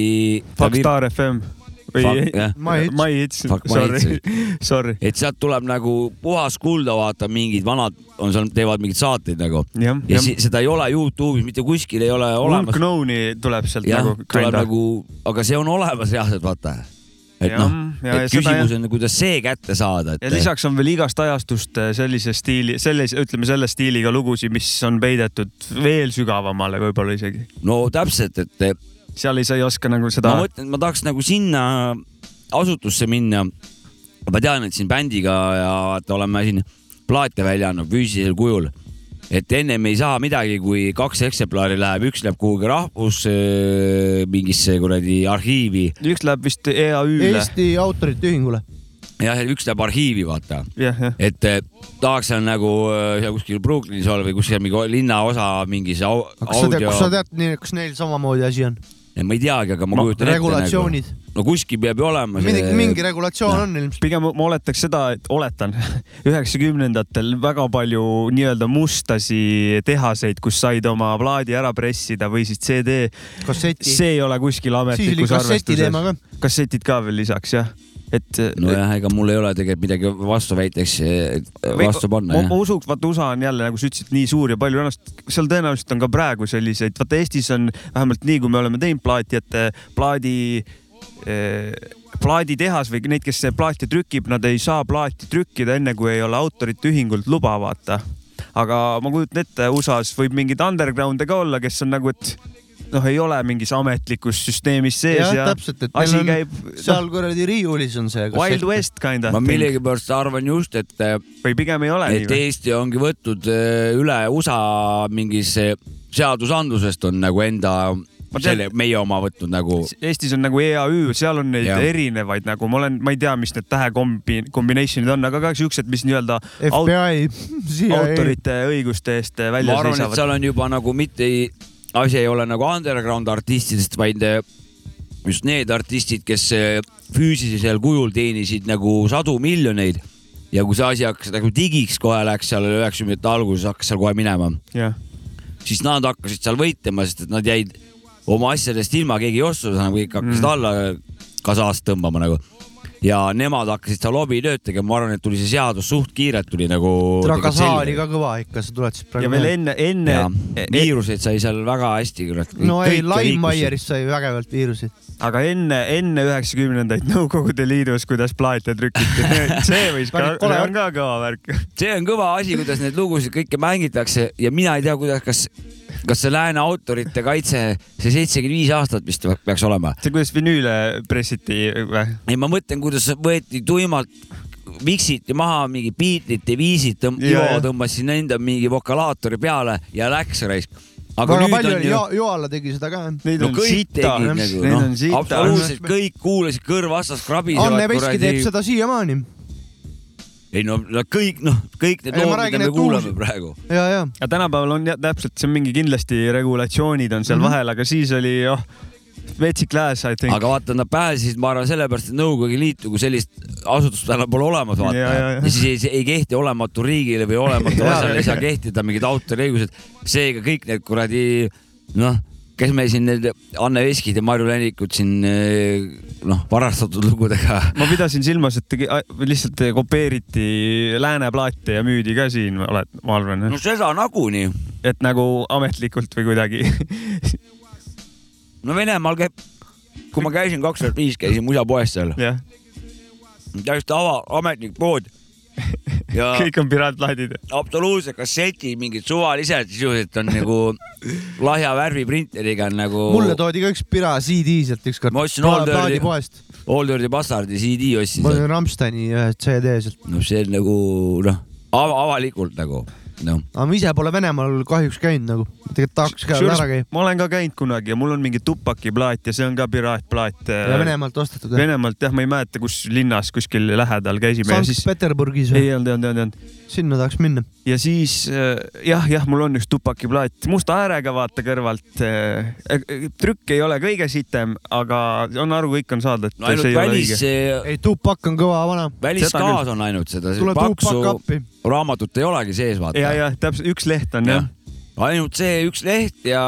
Fuckstar FM või My Hits, sorry, sorry. et sealt tuleb nagu puhas kulda, vaata mingid vanad on seal, teevad mingeid saateid nagu ja, ja, ja seda ei ole Youtube'is mitte kuskil ei ole olemas. Unknown'i tuleb sealt ja, nagu. tuleb nagu, aga see on olemas reaalselt, vaata et noh, et küsimus on, kuidas see kätte saada et.... ja lisaks on veel igast ajastust äh, sellise stiili, sellise, ütleme selle stiiliga lugusid, mis on peidetud veel sügavamale võib-olla isegi. no täpselt, et. seal ei, sa ei oska nagu seda. ma mõtlen, et ma tahaks nagu sinna asutusse minna. ma tean, et siin bändiga ja oleme siin plaate välja andnud füüsilisel kujul et ennem ei saa midagi, kui kaks eksemplari läheb, üks läheb kuhugi rahvus mingisse kuradi arhiivi. üks läheb vist EAÜ-le. Eesti Autorite Ühingule jah, üks läheb arhiivi, vaata yeah,. Yeah. et tahaks seal nagu seal kuskil Brooklynis olla või kuskil mingi linnaosa mingis au, audio. kas sa tead, kas neil samamoodi asi on? Ma ei teagi, aga ma kujutan ette. Nagu- regulatsioonid nagu no kuskil peab ju olema see. mingi, mingi regulatsioon no. on ilmselt. pigem ma oletaks seda, et oletan, üheksakümnendatel väga palju nii-öelda mustasi tehaseid, kus said oma plaadi ära pressida või siis CD. see ei ole kuskil ametlikus arvestuses. kassetid ka veel lisaks, jah et. nojah, ega mul ei ole tegelikult midagi vastuväiteks vastu panna. ma usuks, vaata USA on jälle nagu sa ütlesid, nii suur ja palju ennast, seal tõenäoliselt on ka praegu selliseid, vaata Eestis on vähemalt nii, kui me oleme teinud plaati, et plaadi eh, plaaditehas või neid, kes plaati trükib, nad ei saa plaati trükkida enne, kui ei ole autorite ühingult luba, vaata. aga ma kujutan ette, USA-s võib mingeid underground'e ka olla, kes on nagu, et noh, ei ole mingis ametlikus süsteemis sees ja, ja täpselt, et asi käib. seal no, kuradi riiulis on see. Wild West kinda. ma millegipärast arvan just, et. või pigem ei ole. et nii, Eesti ongi võtnud äh, üle USA mingis seadusandlusest on nagu enda selle meie oma võtnud nagu. Eestis on nagu EAÜ, seal on neid ja. erinevaid nagu ma olen, ma ei tea, mis need tähekombi-, combination'id on, aga ka siuksed, mis nii-öelda. FBI, autorite õiguste eest välja ma arvan, seisavad. seal on juba nagu mitte asi ei ole nagu underground artistidest, vaid eh, just need artistid, kes eh, füüsilisel kujul teenisid nagu sadu miljoneid ja kui see asi hakkas nagu digiks kohe läks seal üheksakümnendate alguses hakkas seal kohe minema yeah., siis nad hakkasid seal võitlema, sest et nad jäid oma asjadest ilma, keegi ei ostnud, kõik hakkasid mm. alla kasast tõmbama nagu ja nemad hakkasid seal lobitööd tegema, ma arvan, et tuli see seadus suht kiirelt tuli nagu. Trakasa oli ka kõva ikka, sa tuletasid praegu. ja veel enne, enne. viiruseid sai seal väga hästi. no ei, Laimeierist sai vägevalt viiruseid. aga enne, enne üheksakümnendaid Nõukogude Liidus, kuidas plaate trükiti, see võis ka, see on ka kõva värk. see on kõva asi, kuidas neid lugusid kõike mängitakse ja mina ei tea, kuidas, kas kas see lääne autorite kaitse, see seitsekümmend viis aastat vist peaks olema? see, kuidas vinüüle pressiti või? ei, ma mõtlen, kuidas võeti tuimalt miksiti maha mingi Beatlesite viisid Ivo tõmbas sinna enda mingi vokalaatori peale ja läks raisk aga väga palju oli ju..., Joala tegi seda ka. Neid no, on sita, nagu, neid on sita. absoluutselt kõik kuulasid kõrva vastas krabisevad. Anne Veski teeb seda siiamaani ei no kõik, noh, kõik need lood, mida me kuulame uus... praegu. ja, ja. aga tänapäeval on jah, täpselt, see on mingi kindlasti regulatsioonid on seal mm -hmm. vahel, aga siis oli jah oh, metsik lääs, I think. aga vaata, nad pääsesid, ma arvan, sellepärast, et Nõukogude Liitu kui sellist asutust enam pole olemas, vaata. Ja, ja, ja. ja siis ei, ei kehti olematu riigile või olematu asjale ei saa kehtida mingid autoriõigused. seega kõik need kuradi, noh kes me siin need Anne Veskid ja Marju Länikud siin eh, noh, varastatud lugudega. ma pidasin silmas, et lihtsalt kopeeriti lääne plaate ja müüdi ka siin, ma arvan. no seda nagunii. et nagu ametlikult või kuidagi no Venemaal käib, kui ma käisin kaks tuhat viis, käisin musapoes seal yeah.. täiesti ava, ametlik pood ja kõik on piraatplaadid. absoluutselt kassetid mingid suvalised sisuliselt on nagu lahja värviprinteriga on nagu. mulle toodi ka üks Pira CD sealt ükskord. Ma ostsin Old Dirty-. Old Dirty Bastardi CD ostsin ma olin Rammsteini ühe CD sealt. no see on nagu noh av, avalikult nagu noh. aga ma ise pole Venemaal kahjuks käinud nagu. tegelikult tahaks ka ära käia. ma olen ka käinud kunagi ja mul on mingi Tupaki plaat ja see on ka piraatplaat. ja Venemaalt ostetud või? Venemaalt jah, ma ei mäleta, kus linnas kuskil lähedal käisime. Sankt-Peterburgis või? ei olnud, ei olnud, ei olnud. sinna tahaks minna. ja siis äh, jah, jah, mul on üks Tupaki plaat musta äärega, vaata kõrvalt. trükk ei ole kõige sitem, aga on aru, kõik on saada, et no see ei ole välis õige., ei, Tupak on kõva vana. väliskaas on ainult seda, tule paksu Tupak appi. raamatut ei olegi sees, vaata ja, ja täpselt üks leht on jah, ainult see üks leht ja,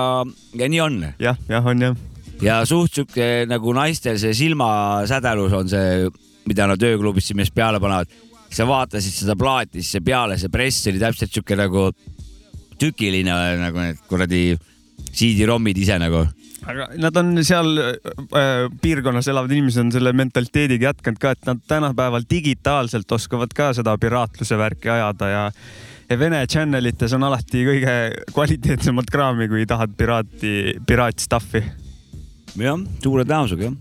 ja nii on jah, jah on jah. ja suht sihuke nagu naistel see silmasädelus on see, mida nad ööklubis siin meist peale panevad. sa vaatasid seda plaati, siis see peale, see press oli täpselt sihuke nagu tükiline nagu need kuradi CD-ROM-id ise nagu. aga nad on seal äh, piirkonnas elavad inimesed on selle mentaliteediga jätkanud ka, et nad tänapäeval digitaalselt oskavad ka seda piraatluse värki ajada ja ja Vene channelites on alati kõige kvaliteetsemat kraami, kui tahad piraati, piraat stuff'i. jah, suure tõenäosusega jah.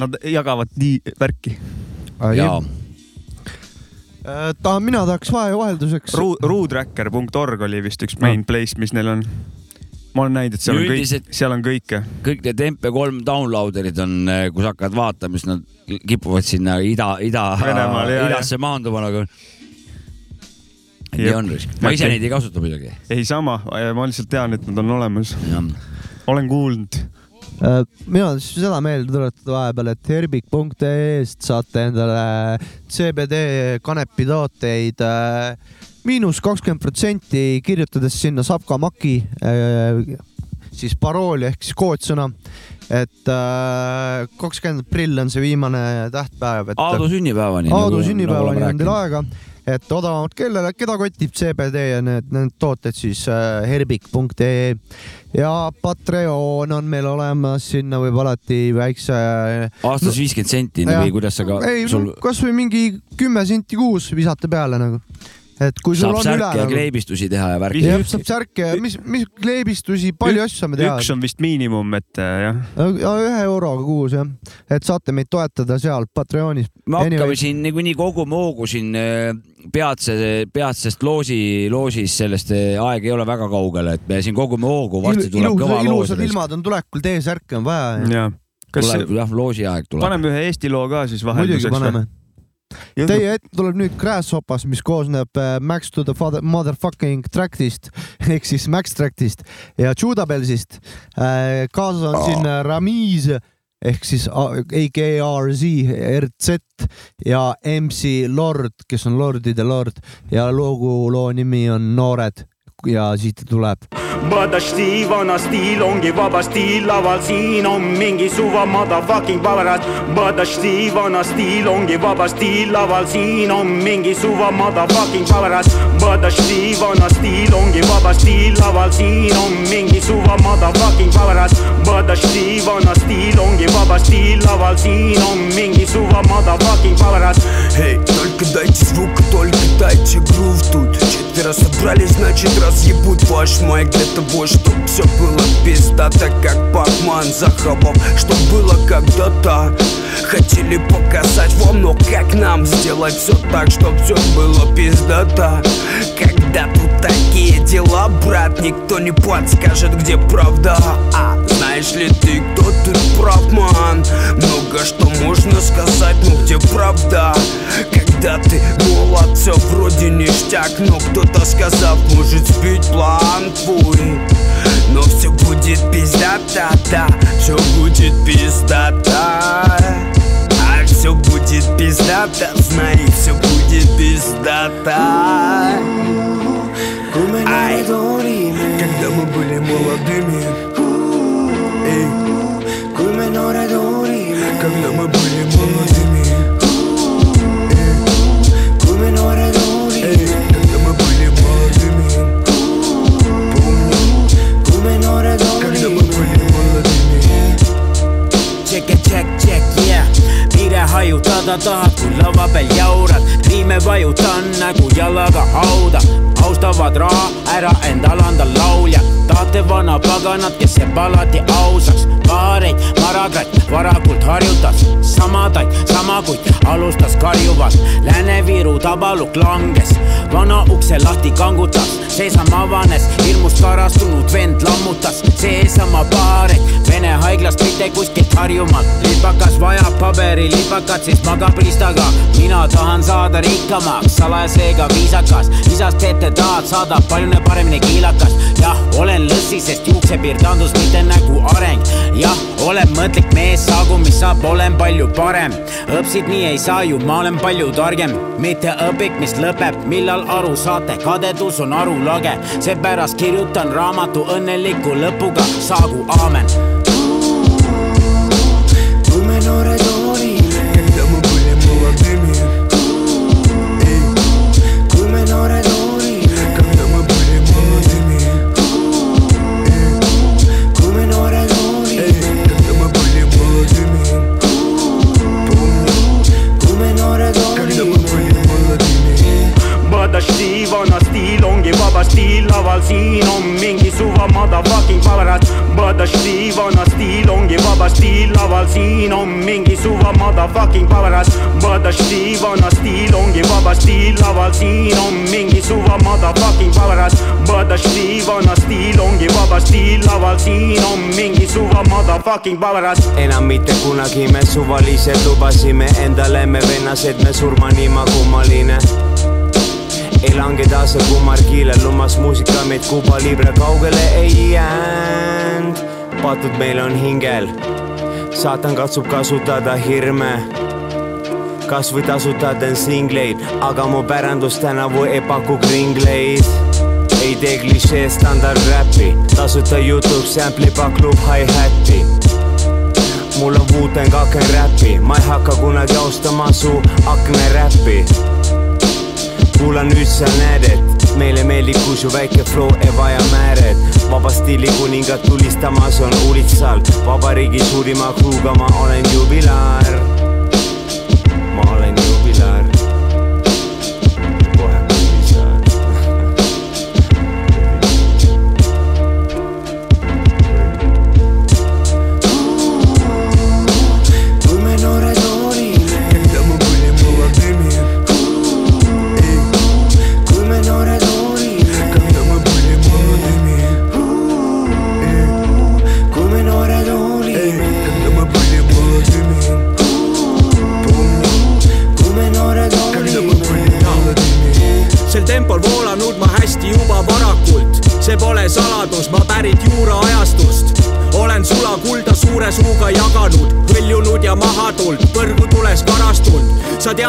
Nad jagavad nii värki. ja tahan, mina tahaks vahevahelduseks. Ruutracker.org oli vist üks main place, mis neil on. ma olen näinud, et seal on kõik seal on kõike. kõik need MP3 downloader'id on, kui sa hakkad vaatama, siis nad kipuvad sinna ida, ida, jaa, idasse maanduma nagu. Nii on, ma ise neid ei kasuta muidugi. ei sama, ma lihtsalt tean, et nad on olemas. olen kuulnud. mina tahtsin seda meelde tuletada vahepeal, et herbik.ee-st saate endale CBD kanepitooteid äh, miinus kakskümmend protsenti, kirjutades sinna Sapka Maki äh, siis parooli ehk siis koodsõna. et äh, kakskümmend aprill on see viimane tähtpäev, et Aadu sünnipäevani. nagu Aadu sünnipäevani on teil aega, et odavamalt kellele, keda kotib CBD ja need, need tooted siis äh, herbik.ee ja Patreon on meil olemas, sinna võib alati väikse. aastas viiskümmend senti või kuidas sa ka, ei sul kasvõi mingi kümme senti kuus visata peale nagu, et kui sul saab on üle nagu. kleebistusi teha ja värki. jah, saab särke, mis, mis kleebistusi, palju asju saame teha. üks on vist miinimum, et äh, jah. ühe euroga kuus jah, et saate meid toetada seal Patreonis. me hakkame siin niikuinii koguma hoogu siin äh, peatse, peatsest loosi, loosis, sellest äh, aeg ei ole väga kaugel, et me siin kogume hoogu, varsti tuleb kõva loos ilusad. ilmad on tulekul, T-särke on vaja. ja kas tuleb jah, loosi aeg tuleb. paneme ühe Eesti loo ka siis muidugi vahelduseks paneme. Teie ette tuleb nüüd Grasshoppers, mis koosneb äh, Max to the father, motherfucking track'ist ehk siis Max track'ist ja Judabelsist. kaasas on siin äh, Ramiz ehk siis AKRZ, RZ ja MC Lord, kes on Lordide Lord. Ja lugu, loo nimi on Noored ja siit ta tuleb . Подожди, vana stiil ongi vaba stiil , laval siin on mingi suva motherfucking paberas . Подожди, vana stiil ongi vaba stiil , laval siin on mingi suva motherfucking paberas . Подожди, vana stiil ongi vaba stiil , laval siin on mingi suva motherfucking paberas . Подожди, vana stiil ongi vaba stiil , laval siin on mingi suva motherfucking paberas . Эй, только дайте звук, только дайте грув тут Четверо собрались, значит разъебут ваш майк для того, чтоб все было пиздато, как Пакман Захабов Чтоб было когда-то. Хотели показать вам, но как нам сделать все так, чтоб все было пиздато? Когда тут такие дела, брат, никто не подскажет, где правда. А знаешь ли ты, кто тут прав, ман? Много что можно сказать, но где правда? Когда ты молод, все вроде ништяк Но кто-то сказав, может сбить план твой Но все будет пиздата, да Все будет пиздата А все будет пиздата, знай, все будет пиздата Ай, когда мы были молодыми когда мы были молодыми Когда мы были молодыми Помню Когда мы были молодыми Check it, check, check, yeah. Piire hajutada tahad, kui lava peal jaurad, riime vajutan nagu jalaga hauda austavad raha, ära endal anda laulja. tahate vana paganat, kes jääb alati ausaks. paareid, marakratt varakult harjutas, samadaid, sama kuid alustas karjuvalt. Lääne-Viru tabalukk langes, vana ukse lahti kangutas, seesama avanes, hirmust karastunud vend lammutas, seesama paareid, Vene haiglast mitte kuskilt Harjumaalt. lipakas vajab paberilipakat, siis magab ristaga. mina tahan saada rikkamaks, salajasega viisakas, isast ette tahad saada palju paremini kiilakas. jah, olen lõssi, sest juuksepiir taandus mitte nägu areng. jah, olen mõtlik mees, saagu mis saab, olen palju parem. õpsid nii ei saa ju, ma olen palju targem, mitte õpik, mis lõpeb, millal aru saate, kadedus on arulage. seepärast kirjutan raamatu õnneliku lõpuga, saagu aamen. kui me noored kõrval siin on mingi suva motherfucking paberas Mothership vana stiil ongi vaba stiil. Laval siin on mingi suva motherfucking paberas Mothership vana stiil ongi vaba stiil. Laval siin on mingi suva motherfucking paberas enam mitte kunagi me suvaliselt lubasime. Endale me vennased me surmani ma kummaline. Elange taas kummargiile lummas muusika meid Kuuba Libre kaugele ei jäänud. Patud meil on hingel saatan katsub kasutada hirme. kasvõi tasutaden singleid, aga mu pärandus tänavu ei paku kringleid ei tee klišee standardräppi, tasuta Youtube sample'i paklub hi-hati mul on Wu-Tang aken räppi, ma ei hakka kunagi austama su akneräppi kuula nüüd sa näed, et meile meeldib, kui su väike flow ei vaja määret. vaba stiili kuningad tulistamas on ulitsal, vabariigi suurima kruuga ma olen jubilaar.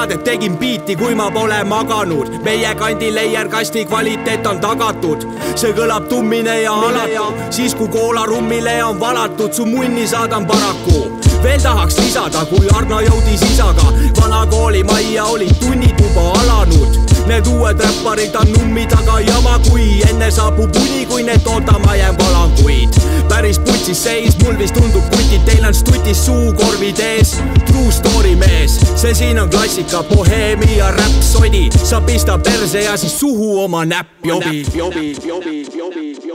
Sa tead, et tegin biiti, kui ma pole maganud, meie kandi leierkasti kvaliteet on tagatud. see kõlab tummine ja alatu, siis kui koolarummile on valatud, su munni saadan paraku veel tahaks lisada, kui Arno jõudis isaga vana kooli majja olid tunnituba alanud. Need uued räpparid on nummi taga jama, kui enne saabub uni, kui need ootama jään valanguid. Päris putsis seis, mul vist tundub kutid, teil on stutis suukorvid ees. True story mees, see siin on klassika, boheemi ja räppsodi. sa pista perse ja siis suhu oma näpp jobi.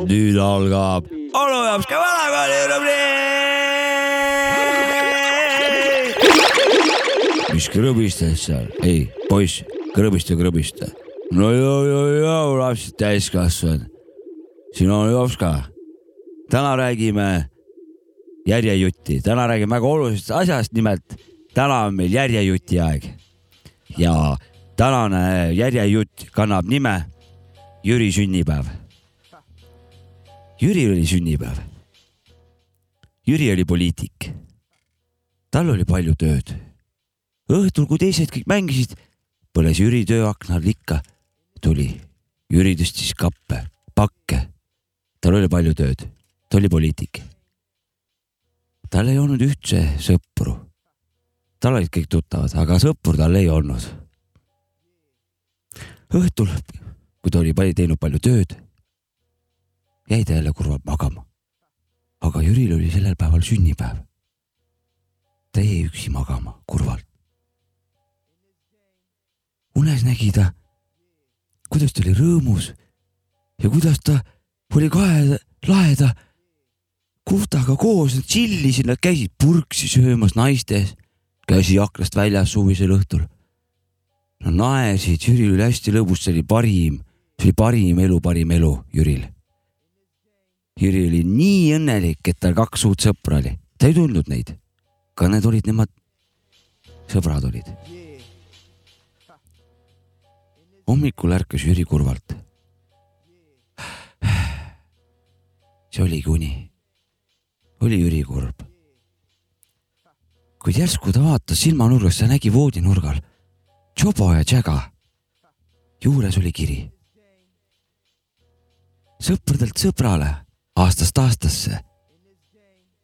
nüüd algab onu jaoks ka vanakooli rubriik. mis krõbistad seal? ei, poiss, krõbista, krõbista. no joo, joo, joo, lapsed täiskasvanud. siin on jops ka. Täna räägime järjejutti, täna räägime väga olulisest asjast, nimelt täna on meil järjejuti aeg. ja tänane järjejutt kannab nime Jüri sünnipäev Jüri oli sünnipäev. Jüri oli poliitik. tal oli palju tööd. õhtul, kui teised kõik mängisid, põles Jüri tööakna all ikka tuli. Jüri tõstis kappe, pakke. tal oli palju tööd, ta oli poliitik. tal ei olnud üldse sõpru. tal olid kõik tuttavad, aga sõpru tal ei olnud. õhtul, kui ta oli palju teinud palju tööd jäi ta jälle kurvalt magama. aga Jüril oli sellel päeval sünnipäev. ta jäi üksi magama kurvalt. tegi ta, kuidas ta oli rõõmus ja kuidas ta oli kahe laheda Kuftaga koos, tšillisid, nad käisid purksi söömas naiste ees, käsi aknast väljas suvisel õhtul. Nad naersid, Jüril oli hästi lõbus, see oli parim, see oli parim elu, parim elu Jüril. Jüri oli nii õnnelik, et tal kaks uut sõpra oli, ta ei tundnud neid, aga need olid nemad, sõbrad olid. hommikul ärkas Jüri kurvalt. see oligi uni oli Jüri kurb. kuid järsku ta vaatas silmanurgast ja nägi voodinurgal Jobo ja Jaga. juures oli kiri. sõpradelt sõbrale, aastast aastasse.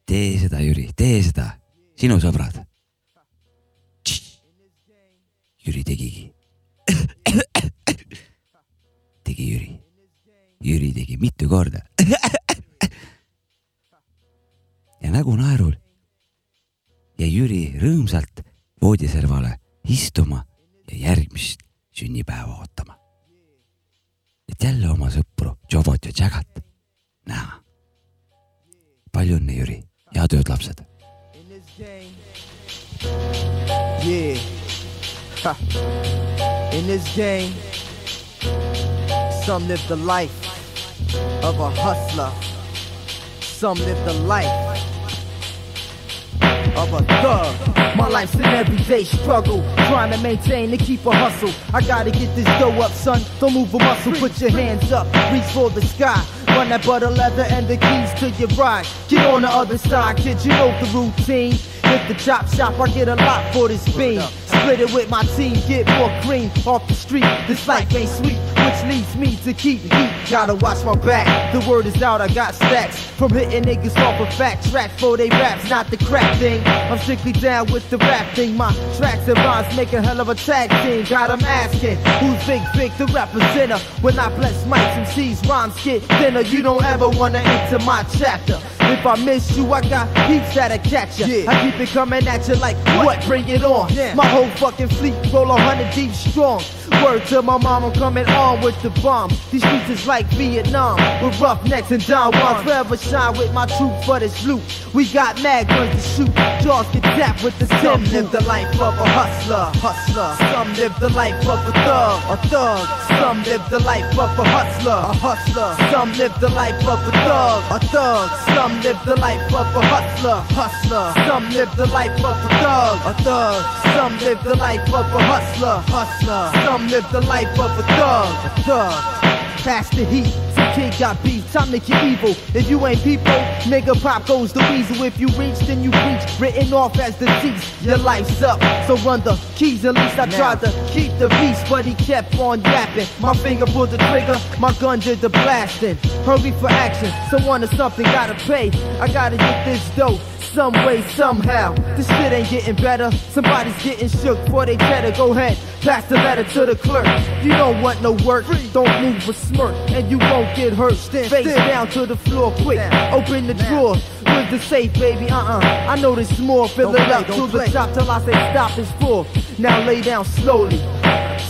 tee seda, Jüri, tee seda, sinu sõbrad. Jüri tegigi. tegi Jüri. Jüri tegi mitu korda ja nägu naerul jäi Jüri rõõmsalt voodiservale istuma ja järgmist sünnipäeva ootama. et jälle oma sõpru Jobot ja Jagat näha. palju õnne, Jüri, head ööd, lapsed. Yeah. Ha. In this game, some live the life of a hustler. Some live the life of a thug. My life's an everyday struggle, trying to maintain and keep a hustle. I gotta get this dough up, son. Don't move a muscle, put your hands up, reach for the sky. Run that butter leather and the keys to your ride. Get on the other side, kid, you know the routine. Hit the chop shop, I get a lot for this bean. Split it with my team, get more cream off the street. This life ain't sweet, which leads me to keep heat. Gotta watch my back. The word is out, I got stacks from hitting niggas off a fat track for they raps, not the crap thing. I'm strictly down with the rap thing. My tracks and rhymes make a hell of a tag team. Got 'em asking who's Big Big, the representer. When I bless mics and C's, rhymes get thinner. You don't ever wanna enter my chapter. If I miss you, I got peeps that'll catch ya. I keep it coming at you like what? Bring it on. My whole fucking fleet roll a hundred deep strong. Word to my mom, I'm coming on with the bomb. These streets is like Vietnam with roughnecks and Don Juans. Forever shine with my troops for this loot. We got mad guns to shoot. Jaws get tapped with the Some live the life of a hustler, hustler. Some live the life of a thug, a thug. Some live the life of a hustler, a hustler. Some live the life of a thug, a thug. Some live the life of a hustler, hustler. Some live the life of a thug, a thug. Some live the life of a hustler, hustler. Some live the life of a thug, thug. Pass the heat, some kid got beef, time to get evil. If you ain't people, nigga pop goes the weasel. If you reach, then you reach, written off as deceased. Your life's up, so run the keys. At least I tried to keep the peace, but he kept on yapping. My finger pulled the trigger, my gun did the blasting. Hurry for action, someone or something gotta pay. I gotta get this dough some way, somehow. This shit ain't getting better. Somebody's getting shook for they cheddar. Go ahead, pass the letter to the clerk. You don't want no work, don't move a smirk, and you won't get hurt. Face down to the floor, quick. Open the drawer with the safe, baby. Uh uh. I know this more. Fill it up to the top till I say stop is full. Now lay down slowly.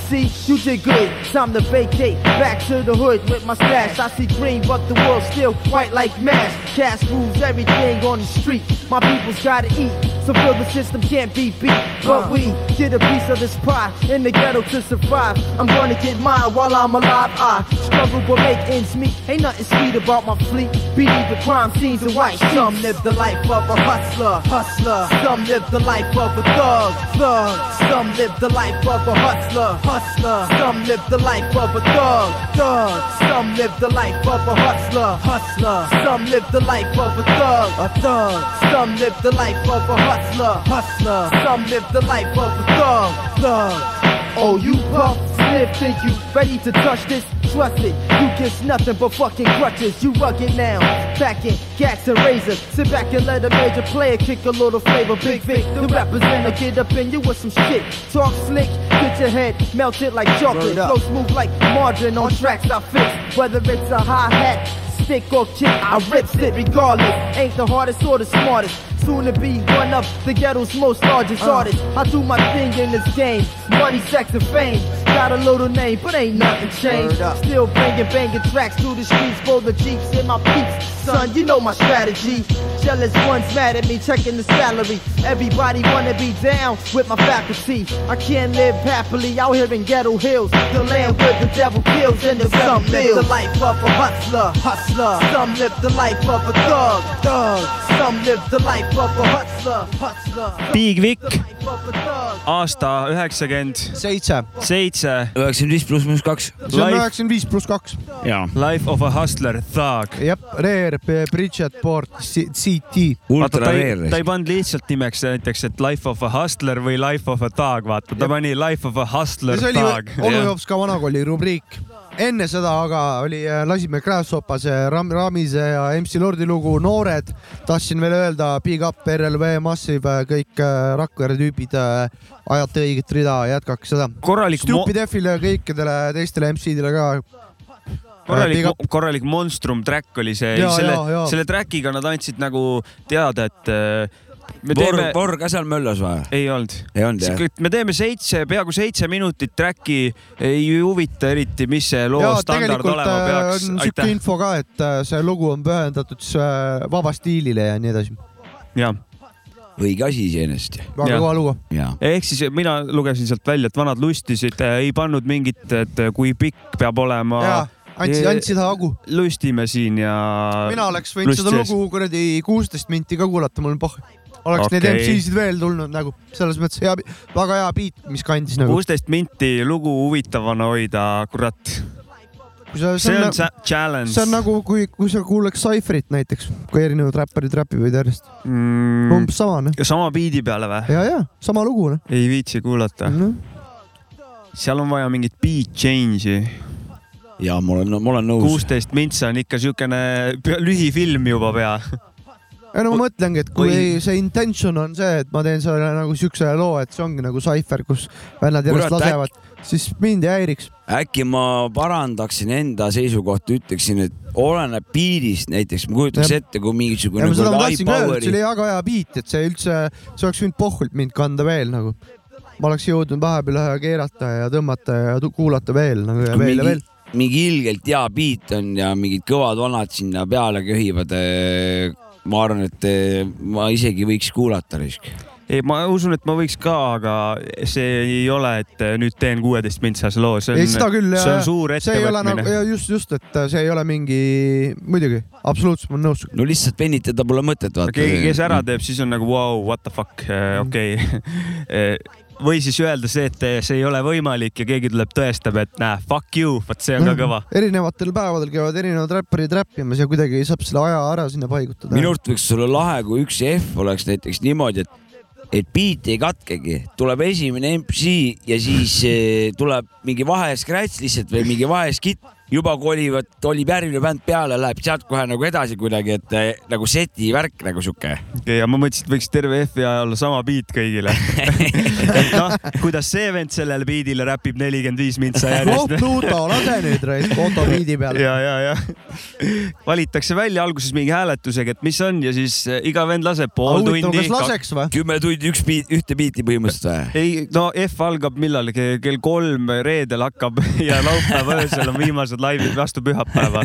See, you did good. Time to vacate. Back to the hood with my stash. I see green, but the world still white like mash. Cash rules everything on the street. My people's gotta eat. So feel the system can't be beat. But we get a piece of this pie in the ghetto to survive. I'm gonna get mine while I'm alive. I struggle but make ends meet. Ain't nothing sweet about my fleet. Beating the crime scenes in white. Some live the life of a hustler, hustler. Some live the life of a thug, thug. Some live the life of a hustler, hustler. Some live the life of a thug, thug. Some live the life of a hustler, hustler. Some live the life of a thug, a thug. Some live the life of a hustler, hustler. Some live the life of a thug, thug. Oh, you puff, sniff, think you ready to touch this? Trust it, you get nothing but fucking crutches. You rugged now, packing gats and razors. Sit back and let a major player kick a little flavor. Big Vic, the representative, get up in you with some shit. Talk slick, get your head melted like chocolate. Flow smooth like margarine on tracks I fix. Whether it's a hi hat, stick or kick, I rips it regardless. Ain't the hardest or the smartest. Soon to be one of the ghetto's most largest uh. artists. I do my thing in this game, money, sex, and fame. Got a little name, but ain't nothing changed. Still bringing banging tracks through the streets for the jeeps in my peeps. Son, you know my strategy. Jealous ones mad at me, checking the salary. Everybody wanna be down with my faculty. I can't live happily out here in ghetto hills. The land where the devil kills and the some live the life of a hustler, hustler. Some live the life of a thug, thug. Some live the life of a hustler, hustler. Big Vic, aasta üheksakümmend seitse, seitse. üheksakümmend viis pluss miinus kaks. see on üheksakümmend viis pluss kaks. jaa. Life of a hustler, Thug. jah, Rare, Bridgetport, CT. vaata, ta ei, Ultra ta ei pannud lihtsalt nimeks näiteks, et Life of a hustler või Life of a thug, vaata, ta pani Life of a hustler, see oli thug. onu Jops ka vanakooli rubriik. enne seda aga oli, lasime Grasshoppase, Ram-, Ramise ja MC Lordi lugu Noored. tahtsin veel öelda Big Up, RLV, Massive, kõik äh, Rakvere tüübid, ajate õiget rida, jätkake seda. korralik Stupid F-ile ja kõikidele teistele MC-dele ka. Korralik korralik monstrum track oli see, selle selle track'iga nad andsid nagu teada, et äh, me teeme, Vor ka seal möllas või? ei olnud. ei olnud jah? me teeme seitse, peaaegu seitse minutit track'i, ei huvita eriti, mis see loo ja standard olema äh, peaks on. siuke info ka, et äh, see lugu on pühendatud vaba stiilile ja nii edasi. jah, õige asi iseenesest. väga kõva lugu. ehk siis mina lugesin sealt välja, et vanad lustisid, ei pannud mingit, et kui pikk peab olema. ja andsid, andsid hagu. lustime siin ja. mina oleks võinud seda lust sees. lugu kuradi kuusteist minti ka kuulata, mul on pohh. oleks okay. Neid MC-sid veel tulnud nagu selles mõttes hea, väga hea beat, mis kandis nagu. kuusteist minti lugu huvitavana hoida, kurat. see see on on, sa- challenge. see on nagu, kui, kui sa kuuleks Cypherit näiteks, kui erinevad räpparid räpivad järjest. mm,. umbes sama noh. sama biidi peale või? ja, ja sama lugu noh ei viitsi kuulata. no.. seal on vaja mingit beat change'i. jaa, ma olen, ma olen nõus. kuusteist mintsa on ikka siukene lühifilm juba pea. ei no ma mõtlengi, et kui Või- see intention on see, et ma teen selle nagu siukse loo, et see ongi nagu Cypher, kus vennad järjest Kurat, lasevad, siis mind ei häiriks. äkki ma parandaksin enda seisukohta, ütleksin, et oleneb biidist näiteks, ma kujutaks Jah. ette, kui mingisugune ja et see power'i oli väga hea beat, et see üldse, see oleks võinud pohhult mind kanda veel nagu. ma oleks jõudnud vahepeal ühe keerata ja tõmmata ja kuulata veel nagu ja veel ja mingi veel., mingi ilgelt hea beat on ja mingid kõvad vanad sinna peale köhivad. ma arvan, et eh, ma isegi võiks kuulata risk. ei, ma usun, et ma võiks ka, aga see ei ole, et nüüd teen kuueteist mintsase loo, see ei, seda on, küll, see on suur see ei ole nagu, ettevõtmine. just, just, et see ei ole mingi, muidugi, absoluutselt, ma olen nõus. no lihtsalt venitada pole mõtet, vaata. keegi, kes ära teeb, siis on nagu vau, what the fuck, okei. või siis öelda see, et see ei ole võimalik ja keegi tuleb, tõestab, et näe, fuck you, vot see on ka kõva. erinevatel päevadel käivad erinevad räpparid räppimas ja kuidagi saab selle aja ära sinna paigutada. minu arust võiks olla lahe, kui üks F oleks näiteks niimoodi, et et beat ei katkegi, tuleb esimene MC ja siis eh, tuleb mingi vahescratch lihtsalt või mingi vaheskitt, juba kolivad, kolib järgmine bänd peale, läheb sealt kohe nagu edasi kuidagi, et eh, nagu seti värk nagu sihuke. ja ma mõtlesin, et võiks terve FBI olla sama beat kõigile. et noh, kuidas see vend sellele beat'ile räpib nelikümmend viis mintsa noh, järjest. Pluto, lase nüüd raisk Otto biidi peale. ja, ja, ja valitakse välja alguses mingi hääletusega, et mis on ja siis eh, iga vend laseb pool huvitav, tundi kümme tundi üks beat, ühte beat'i põhimõtteliselt või? ei, no F algab millalgi kell kolm reedel hakkab ja laupäeva öösel on viimased laivid vastu pühapäeva.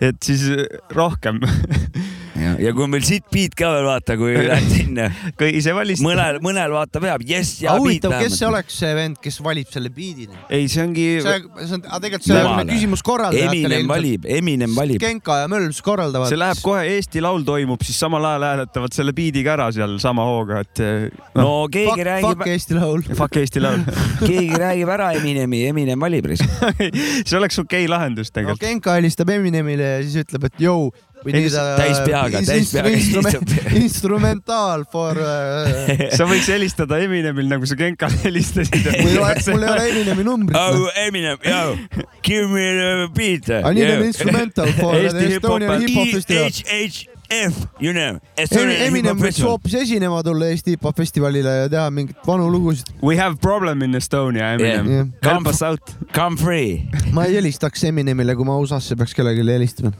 et siis eh, rohkem. ja, ja kui on veel sitt beat ka veel vaata, kui lähed sinna. ise valistad. mõnel, mõnel vaata peab, jess ja beat huvitav, kes see oleks see vend, kes valib selle biidi? ei, see ongi. see, see on, aga tegelikult see on küsimus korraldajatele Eminem. valib, Eminem valib. Genka ja Mölms korraldavad. see läheb kohe, Eesti Laul toimub, siis samal ajal hääletavad selle biidiga ära seal sama hooga, et eh, no keegi Fuck, räägib fuck, Eesti Laul. fuck Eesti Laul. keegi räägib ära Eminemi, Eminem valib. see oleks okei okay lahendus no tegelikult. Genka helistab Eminemile ja siis ütleb, et jõu. Ei, täis peaga, täis peaga helistab. instrumentaal for uh. sa võiks helistada Eminemil nagu sa Genkale helistasid. mul ei ole, mul ei ole Eminemi numbrit. oh Eminem, yo, give me the beat. I need an instrumental for Eesti Estonian hip-hop- hip-hop festival. EHHF, you know. Eminem võiks hoopis esinema tulla Eesti hip-hop festivalile ja teha mingeid vanu lugusid. We have problem in Estonia, Eminem Yeah. yeah.. Help us out. Come free. ma ei helistaks Eminemile, kui ma USA-sse peaks kellelegi helistama.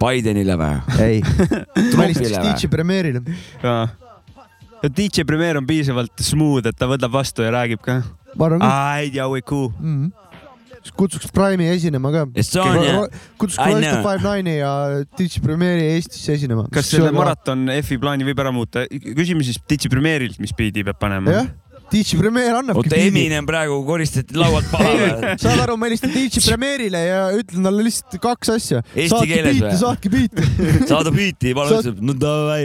Bidenile või? ei, ma helistaks? DJ Premiere'ile. ja DJ Premier on piisavalt smooth, et ta võtab vastu ja räägib ka. ma arvan küll ai, Jauiku. mm. -hmm. Kutsuks Prime'i esinema ka. Estonia. kutsuks Royster know. Five Nine'i ja Ditch Premiere'i Eestisse esinema. kas selle maraton F-i plaani võib ära muuta? küsime siis Ditsi Premierilt, mis biidi peab panema. jah, Ditch Premiere annabki oota, Eminem praegu koristati laualt maha. saad aru, ma helistan Ditch Premiere'ile ja ütlen talle lihtsalt kaks asja. Eesti saatke või? saatke biite. saada biiti, palun Saad- ütleb, no davai.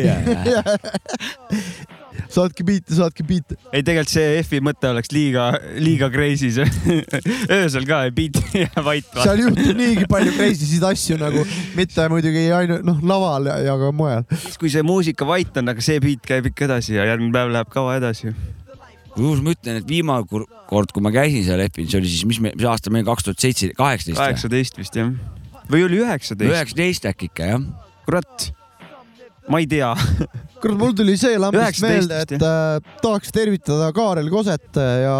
Saatke biite, saatke biite. ei, tegelikult see F-i mõte oleks liiga, liiga crazy see. öösel ka ei biit ja vait. seal juhtub niigi palju crazy'sid asju nagu, mitte muidugi ainult noh, laval ja, ja ka mujal. kui see muusika vait on, aga see biit käib ikka edasi ja järgmine päev läheb kaua edasi. kusjuures ma ütlen, et viimane kord, kui ma käisin seal F-il, see oli siis, mis me, mis aasta meil kaks tuhat seitse, kaheksateist või? kaheksateist vist jah. või oli üheksateist? üheksateist äkki ikka jah. kurat, ma ei tea. kurat, mul tuli see lambist 19 meelde, et äh, tahaks tervitada Kaarel Koset ja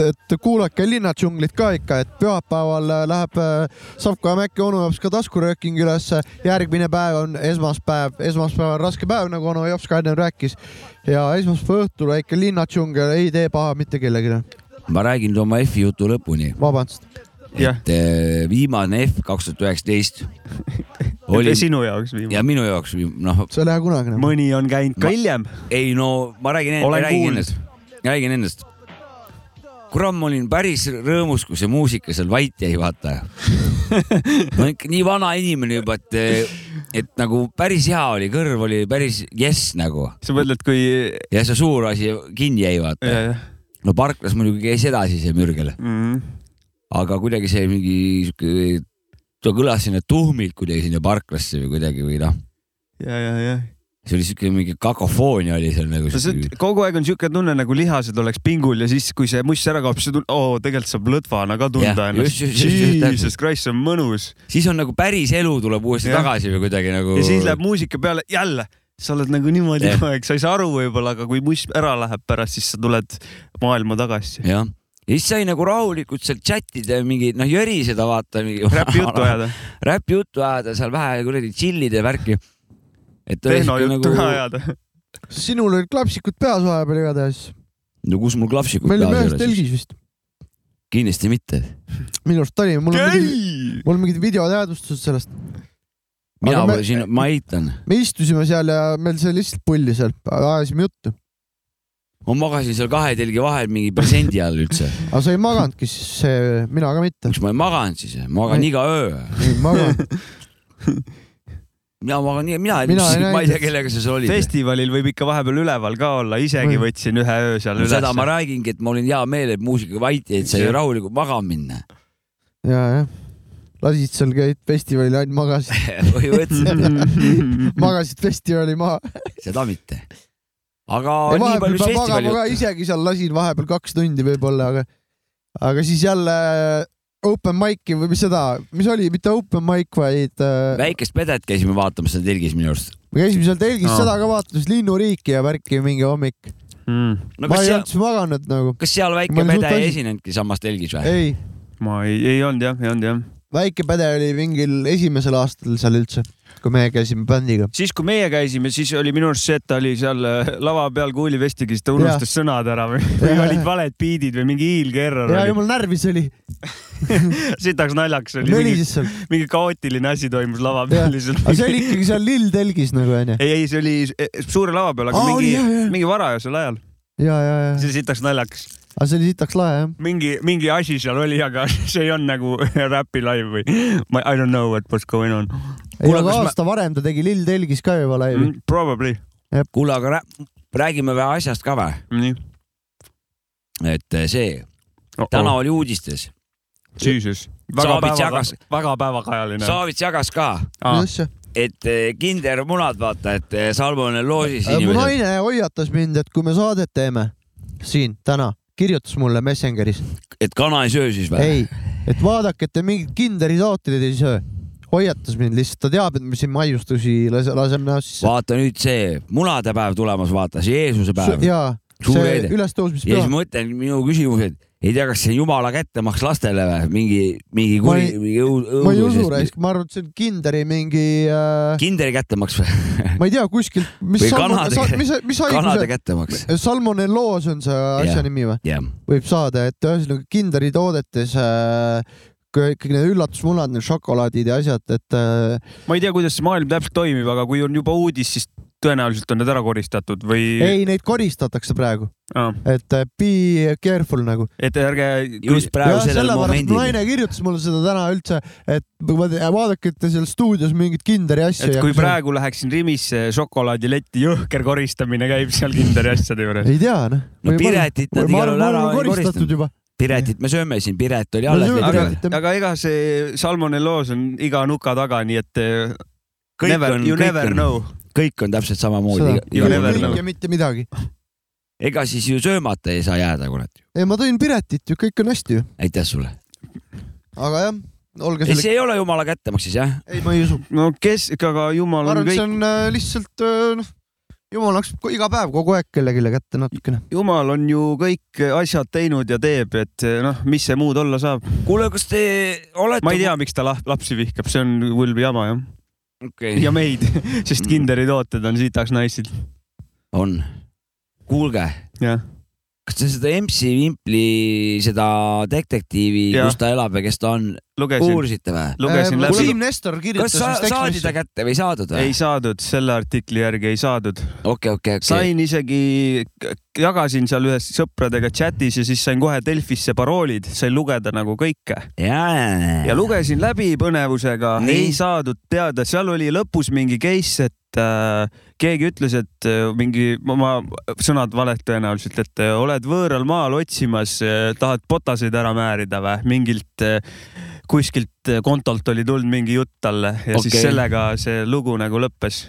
et, et kuulake Linnadžunglit ka ikka, et pühapäeval äh, läheb äh, Savko ja Mäkki onu Jops ka taskurööking ülesse. järgmine päev on esmaspäev, esmaspäev on raske päev, nagu onu Jops ka enne rääkis. ja esmaspäeva õhtul väike Linnadžungel ei tee paha mitte kellelegi. ma räägin oma F-i jutu lõpuni. vabandust. Et eh, viimane F kaks tuhat üheksateist oli sinu jaoks viimane. ja minu jaoks noh, see ei lähe kunagi enam. mõni on käinud ka hiljem. ei no ma räägin, räägin endast, räägin endast. kurat, ma olin päris rõõmus, kui see muusika seal vait jäi, vaata. ma olen ikka nii vana inimene juba, et, et nagu päris hea oli, kõrv oli päris jess nagu sa mõtled, kui. ja see suur asi kinni jäi, vaata. no parklas muidugi käis edasi see mürgel, jah. Aga kuidagi see mingi sihuke, ta kõlas sinna tuhmilt kuidagi sinna parklasse või kuidagi või noh, ja, ja, ja. see oli siuke mingi kakofoonia oli seal nagu. kogu aeg on siuke tunne nagu lihased oleks pingul ja siis, kui see muss ära kaob, siis oo, tegelikult saab lõdvana ka tunda Jah, ennast. Jesus Christ, see on mõnus. siis on nagu päris elu tuleb uuesti Jah. tagasi või kuidagi nagu. ja siis läheb muusika peale, jälle, sa oled nagu niimoodi kogu aeg, sa ei saa aru võib-olla, aga kui muss ära läheb pärast, siis sa tuled maailma tagasi. jah, ja siis sai nagu rahulikult seal chat ida ja mingi noh, jöriseda vaata. räpi juttu ajada. räpi juttu ajada seal vähe kuradi chill'ida ja värki. et ta oli tehno siuke juttu ka nagu, ajada. sinul olid klapsikud peas vahepeal igatahes. no kus mul klapsikud me olime peas ühes ei ole siis? telgis vist. kindlasti mitte. minu arust oli, mul on mingid, mul on mingid videoteadvustused sellest. mina me- pole siin, ma eitan. me istusime seal ja meil sai lihtsalt pulli seal, ajasime juttu. Ma magasin seal kahe telgi vahel mingi presendi all üldse. aga sa ei maganudki siis, see, mina ka mitte. miks ma ei maganud siis? magan Ma ei- iga öö. ei maganud. mina magan, mina, Mina ei ma ei tea, kellega sa seal olid. festivalil võib ikka vahepeal üleval ka olla, isegi Või- võtsin ühe öö seal no üles. seda ma räägingi, et ma olin hea meel, et muusika vait jäi, et sai rahulikult magama minna. ja, jah. lasid seal, käid festivalil, ainult magasid, põhimõtteliselt magasid festivali maha. seda mitte. Aga ja nii palju peab magama festivali ka, juttu. isegi seal lasin vahepeal kaks tundi võib-olla, aga, aga siis jälle open mic'i või mis seda, mis oli, mitte open mic, vaid äh, väikest pedet käisime vaatamas seal telgis minu arust. me käisime seal telgis Aa. seda ka vaatamas, linnuriiki ja värki mingi hommik. mm.. no ma ei seal olnud, siis maganud nagu, kas seal väike pede ei asi- esinenudki samas telgis või? ei, ma ei, ei olnud jah, ei olnud jah. väike pede oli mingil esimesel aastal seal üldse, kui me käisime bändiga. siis, kui meie käisime, siis oli minu arust see, et ta oli seal äh, lava peal kuulivestiga, siis ta unustas ja. sõnad ära või, või olid valed biidid või mingi hiilgerror ja oli. jumal närvis oli, sitaks naljakas oli. mingi, mölises seal. mingi kaootiline asi toimus lava peal lihtsalt. aga see oli ikkagi seal lill telgis nagu onju. ei, ei, see oli eh, suure lava peal, aga Aa, mingi mingi varajasel ajal. ja, ja, ja, see oli sitaks naljakas. Aga see oli sitaks lahe jah. mingi, mingi asi seal oli, aga see ei olnud nagu räpi live või ma I don't know what was going on ei, aga aasta varem ta tegi lill telgis ka juba laivi. mm,. Probably, kuule, aga rää- räägime vähe asjast ka või? nii. et eh, see, täna oli uudistes, Jesus. väga Saavits päeva väga päevakajaline. Saavits jagas ka, see. et eh, kindermunad, vaata, et eh, salmonelloosis mu naine hoiatas mind, et kui me saadet teeme siin täna, kirjutas mulle Messengeris, et kana ei söö siis või? ei, et vaadake, et te mingit kinderitooteid ei söö. hoiatas mind lihtsalt, ta teab, et me siin maiustusi lase- laseme näost sisse. vaata nüüd see munadepäev tulemas, vaata see Jeesuse päev. jaa, see eede. ja siis ülestõusmispüha. ma mõtlen, minu küsimus, et ei tea, kas see jumala kättemaks lastele või mingi, mingi Ma kuri mingi õud- ma ei usu raisk, ma arvan, et see on Kinderi mingi äh,, kinderi kättemaks või? ma ei tea, kuskilt, mis Või salmon, kanade- sa, mis, mis kanade kättemaks. salmonelloos on see asja Jah. nimi või? jah, võib saada, et ühesõnaga Kinderi toodetes äh, kõ- kõik need üllatusmunad, need šokolaadid ja asjad, et äh, ma ei tea, kuidas see maailm täpselt toimib, aga kui on juba uudis, siis tõenäoliselt on need ära koristatud või? ei, neid koristatakse praegu, Ah, et äh, be careful nagu. et ärge. just praegu sellel sellepärast mu momendil. naine kirjutas mulle seda täna üldse, et vaadake, et te seal stuudios mingit Kinderi asja et kui. praegu läheksin Rimisse šokolaadiletti, jõhker koristamine käib seal Kinderi asjade juures. ei tea noh. no Piretit nad igal juhul ära ei koristatud koristanud. juba. Piretit me sööme siin, Piret oli alles aga aga ega see salmonelloos on iga nuka taga, nii et eh, kõik never, on, you kõik never on, know. Kõik on täpselt samamoodi. Ja mitte midagi. ega siis ju söömata ei saa jääda, kurat. ei, ma tõin Piretit ju, kõik on hästi ju. aitäh sulle. aga jah, olge ei, selle, see ei ole jumala kättemaks siis jah? ei, ma ei usu. no kes, aga jumal ma on et see kõik, on äh, lihtsalt äh, noh, jumal maksab iga päev kogu aeg kellelegi kätte natukene. jumal on ju kõik asjad teinud ja teeb, et eh, noh, mis see muud olla saab. kuule, kas te olete? ma ei tea, miks ta lap- lapsi vihkab, see on võlbi jama jah. okay.. ja meid, sest Kinderi tooted on sitaks naisid. on. kuulge, jah, kas te seda MC Vimpli, seda detektiivi, kus ta elab ja kes ta on, lugesin, uurisite või? lugesin Äh, läbi. Siim Nestor kas kirjutas sa vist saadi ta kätte või ei saadud või ei? saadud, selle artikli järgi ei saadud. okei, okei, okei. sain isegi, jagasin seal ühes sõpradega chatis ja siis sain kohe Delfisse paroolid, sain lugeda nagu kõike ja ja lugesin läbi põnevusega, ei saadud teada, seal oli lõpus mingi case, et äh, keegi ütles, et äh, mingi oma sõnad valed tõenäoliselt, et äh, oled võõral maal otsimas äh,, tahad potaseid ära määrida või mingilt kuskilt kontolt oli tulnud mingi jutt talle ja okay. siis sellega see lugu nagu lõppes.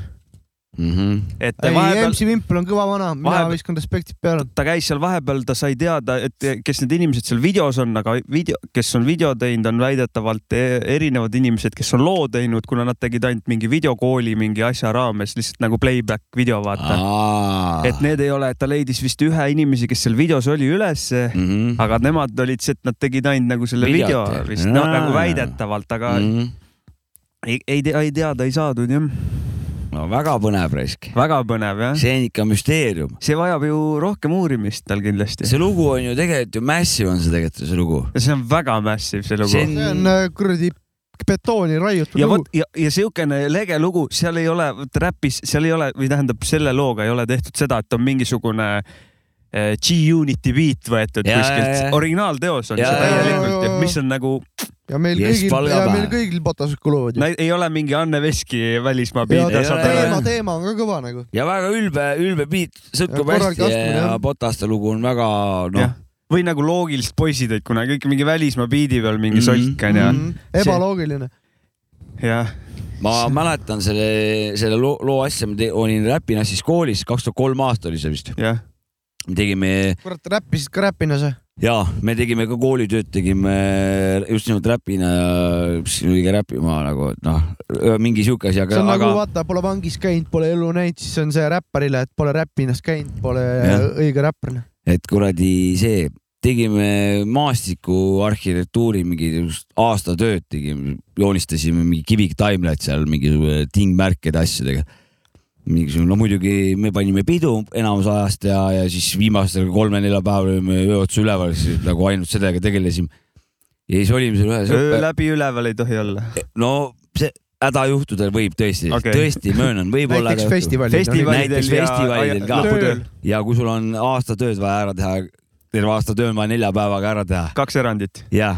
mm. -hmm. et ei, vahepeal MC Vimpel on kõva vana, mina Vahepeal- viskan respektid peale. ta käis seal vahepeal, ta sai teada, et kes need inimesed seal videos on, aga video, kes on video teinud, on väidetavalt e- erinevad inimesed, kes on loo teinud, kuna nad tegid ainult mingi videokooli mingi asja raames lihtsalt nagu playback video vaata. et need ei ole, ta leidis vist ühe inimese, kes seal videos oli ülesse, mm. -hmm. aga nemad olid see, et nad tegid ainult nagu selle Videot, video vist, no Aa. nagu väidetavalt, aga Mm -hmm. ei, ei, tea- ei teada ei saadud jah. No väga põnev raisk. väga põnev jah. see on ikka müsteerium. see vajab ju rohkem uurimist tal kindlasti. see lugu on ju tegelikult ju massive on see tegelikult see lugu. see on väga massive see lugu See. see on äh, kuradi betooni raiutud ja lugu vot. ja, ja siukene lege lugu, seal ei ole, vot räpis, seal ei ole või tähendab, selle looga ei ole tehtud seda, et on mingisugune eh, G-Unity beat võetud Ja, ja, kuskilt ja., originaalteos on Ja, see ja, ja, täielikult ja, ja ja. mis on nagu, ja meil Yes, kõigil, ja meil kõigil botased kuluvad ju. ei ole mingi Anne Veski välismaa ja beat. teema teema on ka kõva nagu. ja väga ülbe, ülbe beat, sõltub Ja hästi astmine, ja jah. Botaste lugu on väga noh, või nagu loogilised poisid olid kunagi kõik mingi välismaa beat'i peal mingi Mhm. solk onju. Mhm. ebaloogiline. jah, ma mäletan selle, selle loo, loo asja, ma olin räpinassis koolis, kaks tuhat kolm aasta oli see vist. jah, me tegime kurat, räppisid ka räpinas või? ja me tegime ka koolitööd, tegime just nimelt räpina ja siis oligi räpima nagu, et noh, mingi sihuke asi, see aga on, nagu aga vaata, pole vangis käinud, pole elu näinud, siis on see räpparile, et pole räppinas käinud, pole Jah. õige räppar. et kuradi see, tegime maastikuarhitektuuri mingi just aastatööd tegime, joonistasime mingi Kivik Timelet seal mingisugune tingmärkide asjadega. mingisugune, no muidugi me panime pidu enamus ajast ja, ja siis viimastel kolme-nelja päeval olime öö otsa üleval, siis nagu ainult sellega tegelesime. ja siis olime seal ühes öö läbi üleval ei tohi olla. no see hädajuhtudel võib tõesti okay., tõesti möönan, võib-olla näiteks. festivalid. festivalidel Näiteks ja festivalidel ka. lõputööl, ja kui sul on aastatööd vaja ära teha, terve aasta töö on vaja nelja päevaga ära teha kaks erandit ja,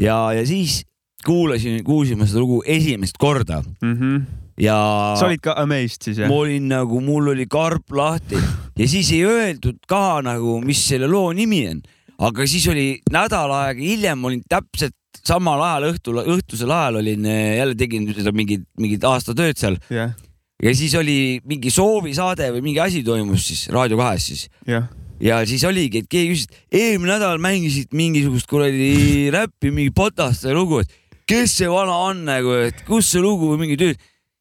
ja, ja siis kuulasin, kuulsime seda lugu esimest korda mm. -hmm. Ja sa olid ka amazed siis jah? ma? olin nagu, mul oli karp lahti. Ja siis ei öeldud ka nagu, mis selle loo nimi on, aga siis oli nädal aega hiljem olin täpselt samal ajal õhtul, õhtusel ajal olin eh, jälle tegin seda mingit, mingit aastatööd seal. Jah, ja siis oli mingi soovisaade või mingi asi toimus siis Raadio kahes siis. Jah, ja siis oligi, et keegi küsis, eelmine nädal mängisid mingisugust kuradi räppi, mingi Potaste lugu, et kes see vana on nagu, et kus see lugu või mingi töö.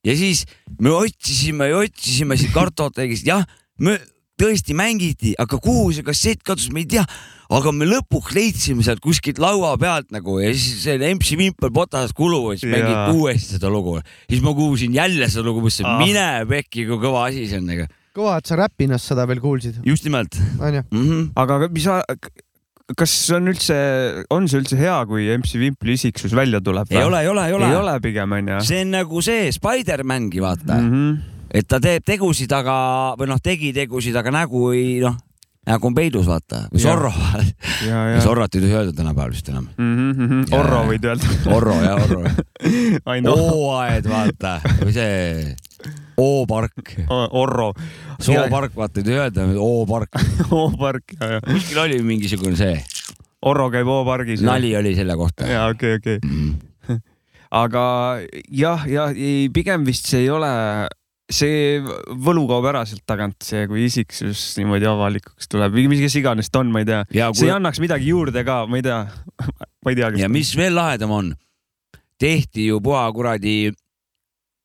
Ja siis me otsisime ja otsisime siit kartotekist, jah, me tõesti mängiti, aga kuhu see kassett kadus, me ei tea. aga me lõpuks leidsime sealt kuskilt laua pealt nagu ja siis see MC Vimpel Potas kulu ja siis Jaa. mängiti uuesti seda lugu. siis ma kuulsin jälle seda lugu, mõtlesin Ah. mine pekki, kui kõva asi see on nagu. kõva, et sa Räpinas seda veel kuulsid, just nimelt onju. mm. -hmm. aga mis sa, kas on üldse, on see üldse hea, kui MC Vimpli isiksus välja tuleb? ei ole, ei ole, ei ole, ei ole pigem onju. see on nagu see Spider-mangi vaata mm. -hmm. et ta teeb tegusid, aga või noh, tegi tegusid, aga nägu ei noh, nägu on peidus vaata, või Jah. Zorro. Zorrot ei tohi öelda tänapäeval vist enam. Jaa. Orro võid öelda. Orro ja Orro. hooaed vaata või see O-park, Orro. soopark, vaata ei öelda, O-park. O-park ja, ja. kuskil oli mingisugune see Orro käib O-pargis. nali oli selle kohta. ja okei, okei. aga jah, ja ei, pigem vist see ei ole, see võlu kaob ära sealt tagant, see, kui isiksus niimoodi avalikuks tuleb, mis kes iganes ta on, ma ei tea. ja see kui ei annaks midagi juurde ka, ma ei tea. ma ei tea. ja mis veel lahedam on, tehti ju puha kuradi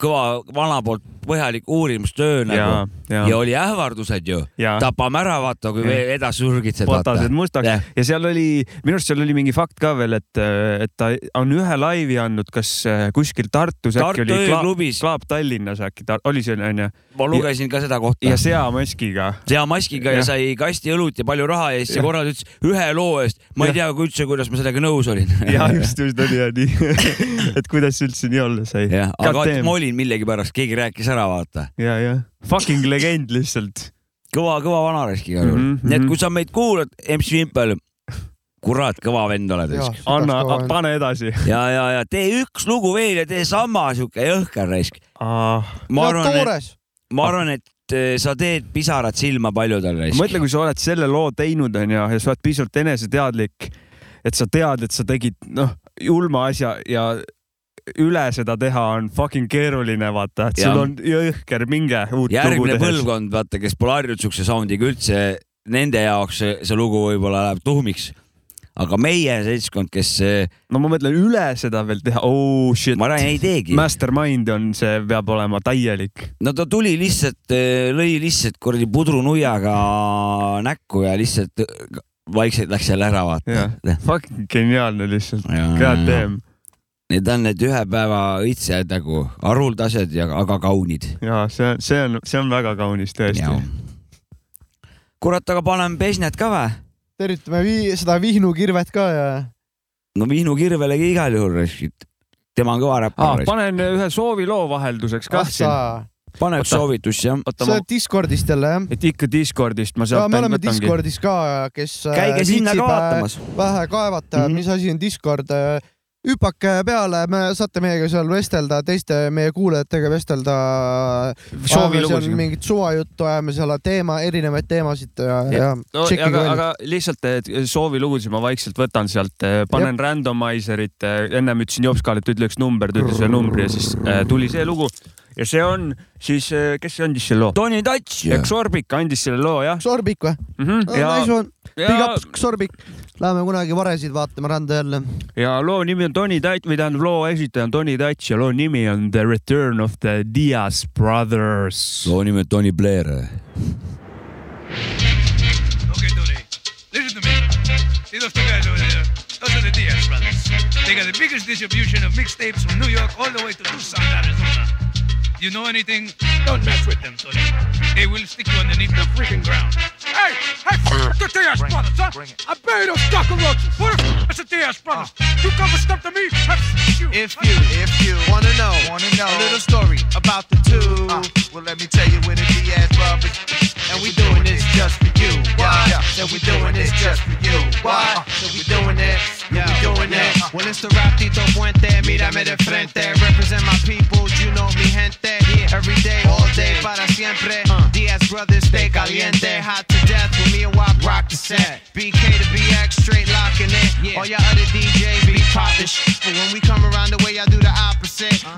kõva vana poolt põhjalik uurimustöö ja nagu, ja, ja oli ähvardused ju, ja tapame ära, vaata, kui veel edasi surgitsed, vaata potased. mustaks Jah. ja seal oli, minu arust seal oli mingi fakt ka veel, et, et ta on ühe laivi andnud, kas äh, kuskil Tartus Tartu äkki oli Kla- ööklubis, Klaap Tallinnas äkki, oli see onju, ma lugesin ka seda kohta ja. seamaskiga. seamaskiga ja Jah. sai kasti õlut ja palju raha ja siis see Jah. korral ütles ühe loo eest, ma ei Jah. tea üldse, kuidas ma sellega nõus olin. ja just, just oli ja nii, et kuidas üldse nii olla sai. aga ma olin millegipärast, keegi rääkis ära, vaata. ja, ja fucking legend lihtsalt. kõva, kõva vanarisk igal juhul mm -hmm.. nii et mhm. kui sa meid kuulad, MC Vimpel, kurat, kõva vend oled. anna, pane edasi. ja, ja, ja tee üks lugu veel ja tee sama sihuke jõhker raisk. ma arvan, et, ma arvan, et eh, sa teed pisarad silma paljudel raisk. mõtle, kui sa oled selle loo teinud, onju, ja sa oled piisavalt eneseteadlik, et sa tead, et sa tegid, noh, julma asja ja üle seda teha on fucking keeruline, vaata, et sul on jõhker minge uut järgmine põlvkond, vaata, kes pole harjunud siukse soundiga üldse, nende jaoks see, see lugu võib-olla läheb tuhmiks. aga meie seltskond, kes, no ma mõtlen üle seda veel teha, oh shit. ma räägin, ei teegi. Mastermind on, see peab olema täielik. no ta tuli lihtsalt, lõi lihtsalt kuradi pudrunuiaga näkku ja lihtsalt äh, vaikselt läks jälle ära, vaata. Fucking geniaalne lihtsalt, god damn. Need on need ühe päeva õitsed nagu haruldased ja aga kaunid. ja see, see on, see on väga kaunis tõesti. kurat, aga paneme pesnet ka või? tervitame vii, seda Vihnu kirvet ka ja no Vihnu Kirvelegi igal juhul, tema on kõva Ah, räppar. panen ühe sooviloo vahelduseks kah ah siin. pane üks soovitus jah. sa oled, Discordist jälle jah? et ikka Discordist ma ja sealt me oleme võtangi. Discordis ka, kes äh, käige sinna ka äh, vaatamas. vähe kaevata mm. -hmm. mis asi on Discord. Hüpake peale, me saate meiega seal vestelda, teiste meie kuulajatega vestelda. Mingit suvajuttu ajame seal teema, erinevaid teemasid ja, ja no tšekkige aga, aga lihtsalt soovilugusid ma vaikselt võtan sealt, panen randomizerit, ennem ütlesin Jopskale, et ütle üks number, ta ütles ühe numbri ja siis äh, tuli see lugu ja see on siis, kes see andis selle loo? Tony Touch. Exorbic andis selle loo jah Sorbik või? mm. -hmm. no, nice one, big ja, up Sorbik. Läheme kunagi varesid vaatama randa jälle. ja loo nimi on Tony Touch või tähendab loo esitaja on Tony Touch ja loo nimi on The Return of the Diaz Brothers. loo nimi on Tony Blair. Okay, Tony, listen to me. See those two guys over there? Those are the Diaz brothers. They got the biggest distribution of mixtapes from New York all the way to Tucson, Arizona. You know anything? Don't mess with them, Tony. They will stick you underneath the freaking ground. Hey, hey, f- the Diaz brothers, huh? I bet those cockroaches. What the f- the Diaz brothers? Uh. You come and step to me? You. If you, if you wanna know, wanna know a little story about the two, uh. well let me tell you when the Diaz brothers, and we doing this just for you. Why? And we doing this just for you. Why? So we doing it, yeah, we doing it. Well it's the Raptito Puente, mírame de frente, represent my people, you know mi gente. Every day, all day, para siempre. Uh. Diaz brothers stay caliente, hot to death with me and Wop rock the set. BK to BX, straight locking it. All your other DJs be popping shit, but when we come around the way y'all do the opposite.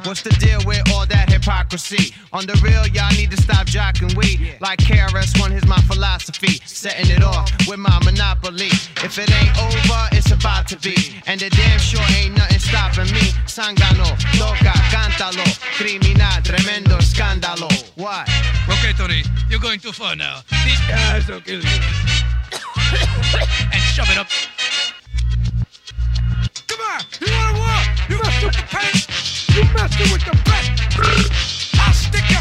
What's the deal with all that hypocrisy? On the real, y'all need to stop jocking we. Like KRS-One, here's my philosophy. Setting it off with my monopoly. If it ain't over, it's about to be. And the damn sure ain't nothing stopping me. Sangano, loca, cántalo. Criminal, tremendo escándalo. What? Ok, Okay, Tony, you're going too far now. These guys will kill you. and shove it up. Come on, you wanna walk? You with the paint. You messing with the paint. I'll stick you.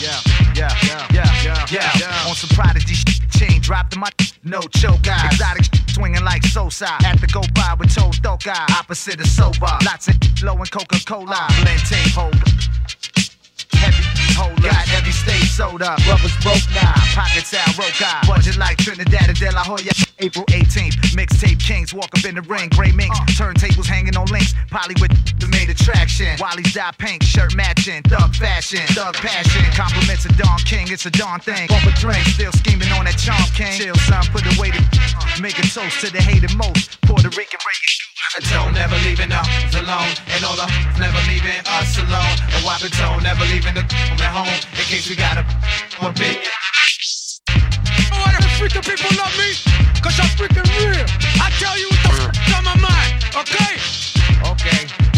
Yeah, yeah, yeah, yeah, yeah, yeah. On some prodigy chain dropped in my no choke eyes. Exotic swinging like Sosa. At the go by with toe eye. Opposite of sober. Lots of low and Coca Cola. Blend tape hold. Heavy hold Got every state sold up. Rubbers broke now. Pockets out roke eye. Budget like Trinidad and De La Hoya. April 18th. Mixtape kings walk up in the ring. Gray minks. Uh. Turntables hanging on links. Polly with the main attraction. Wally's dye pink. Shirt matching. Thug fashion. Thug passion. Compliments of Don King. It's a Don thing. Bump a drink. Still scheming on that charm king. Chill son. Put away the. Uh, make a toast to the hated most. Puerto Rican reggae. Wapato never leaving us alone, and all the never leaving us alone. And Wapato never leaving the at home in case we got a one. Oh, why the freaking people love me? Cause I'm freaking real. I tell you what the f- on my mind, okay? Okay.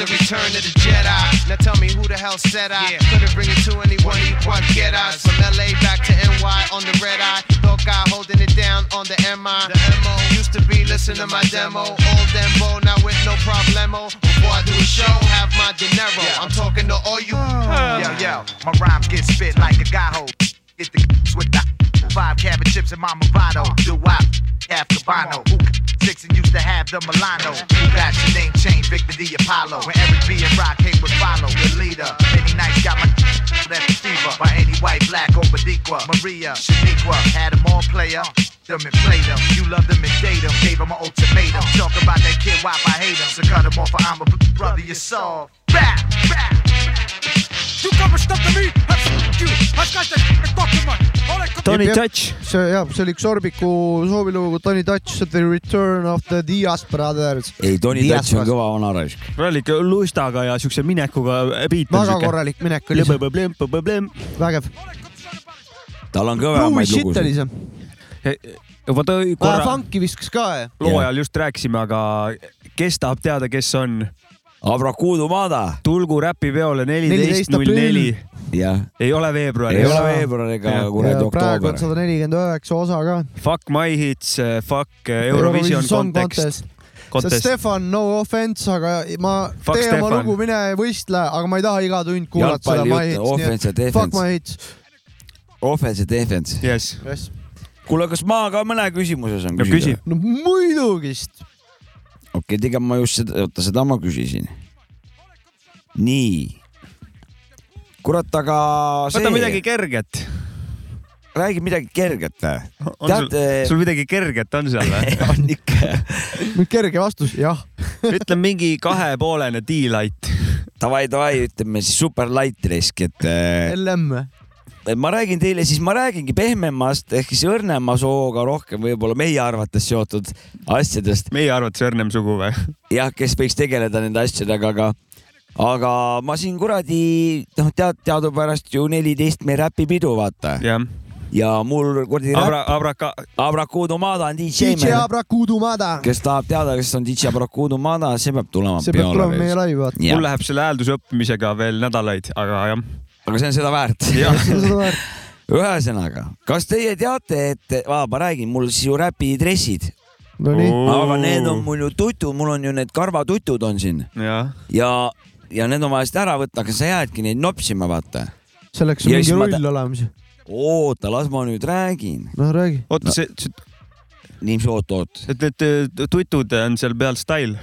The return of the Jedi. Now tell me who the hell said I couldn't bring it to anyone you want get us from LA back to NY on the red eye. Thought guy holding it down on the MI. The MO used to be listen to my demo. All dembo now with no problemo. Before I do a show, have my dinero. I'm talking to all you. Oh. Yo, yo, my rhyme get spit like a guy hole. Get the with the five cabbage chips and my Movado. Do wop, half Cabano. Six and used to have the Milano. Who got your name changed, Victor the Apollo. When Eric B and Rock hate would follow. The leader, many nights got my that's fever. By any white, black, or Badiqua. Maria, Shaniqua, had them all player. Them and played them. You loved them and date them. Gave them an ultimatum. Talk about that kid, why I hate him. So cut him off, or I'm a brother, you soft. Back, back. You come and to me, I f- you. I got that f- talk too much. All that Tony. Touch. see jah, see oli üks Orbiku soovilugu Tony Touch, The Return of the Dias Brothers. ei, Tony Touch on kõva vana raisk. korralik lustaga ja siukse minekuga beat on väga korralik minek oli see, vägev. tal on kõvemaid lugusid. vähe korra funk'i viskas ka loo ajal just rääkisime, aga kes tahab teada, kes on? Abrakuudu Mada. tulgu räpipeole neliteist 14 null neli. ei ole veebruari. ei ole veebruar ega kuradi ja praegu on oktoober. sada nelikümmend üheksa osa ka. Fuck my hits, fuck Eurovision Song context. see Contest. Stefan, no offense, aga ma, Fuck tee oma Stefan. lugu, mine võistle, aga ma ei taha iga tund kuulata seda My Hits, nii offense ja et fuck defense, my hits. offense ja defense. Yes. Yes. kuule, kas ma ka mõne küsimuse saan no küsi küsida?. no muidugist. Okei okay,, tegelikult ma just seda, oota seda ma küsisin. nii. kurat, aga see. võta midagi kerget. räägi midagi kerget või? on sul, sul midagi kerget on seal või? on ikka. kerge vastus, jah. ütle mingi kahepoolene D-light. Davai, davai, ütleme siis super light risk, et äh, LM. Ma räägin teile siis, ma räägingi pehmemast ehk siis õrnema sooga rohkem võib-olla meie arvates seotud asjadest. meie arvates õrnem sugu või? jah, kes võiks tegeleda nende asjadega, aga, aga ma siin kuradi noh, tead, teadupärast ju neliteist meie räpipidu, vaata. jah. ja mul kuradi Abra, räpp, abraka, Abrakuudu Mada on DJ DJ meil, Abrakudumada. kes tahab teada, kes on DJ Abrakuudu Mada, see peab tulema see peab tulema meie laivi vaata. mul läheb selle häälduse õppimisega veel nädalaid, aga jah. Aga see on seda väärt. seda väärt. ühesõnaga, kas teie teate, et, ma räägin, mul siis ju räpidressid, Nonii, aga need on mul ju tutu, mul on ju need karvatutud on siin jah. ja, ja need on vaja siit ära võtta, aga sa jäädki neid nopsima, vaata. selleks on Ja mingi rull ta- olemas. oota, las ma nüüd räägin. noh, räägi. oota, see, see, nii, oot, oot. et need tutud on seal peal style.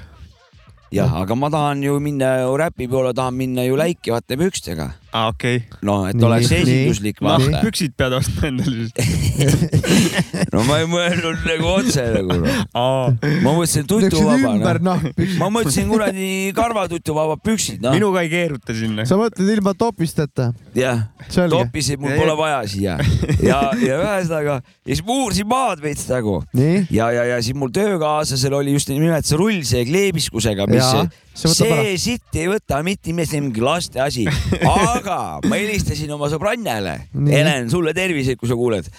jah, aga ma tahan ju minna ju räpi poole, tahan minna ju läikivate pükstega. aa, okei okay.. noh, et Nii, oleks esinduslik, noh, vaata. püksid pead ostma endale siis. no ma ei mõelnud nagu otse nagu noh. aa, ma mõtlesin tutuvaba, noh. noh. ma mõtlesin kuradi karvatutuvabad püksid, noh. minuga ei keeruta sinna. sa mõtled ilma topisteta? jah, topisid mul Ja- pole vaja siia ja, ja ühesõnaga, ja siis ma uurisin maad veits nagu ja, ja, ja siis mul töökaaslasel oli just nimelt see rull see kleebiskusega, mis Jaa, see see sitt ei võta mitte on mingi laste asi, aga ma helistasin oma sõbrannale. Helen, sulle terviseid, kui sa kuuled.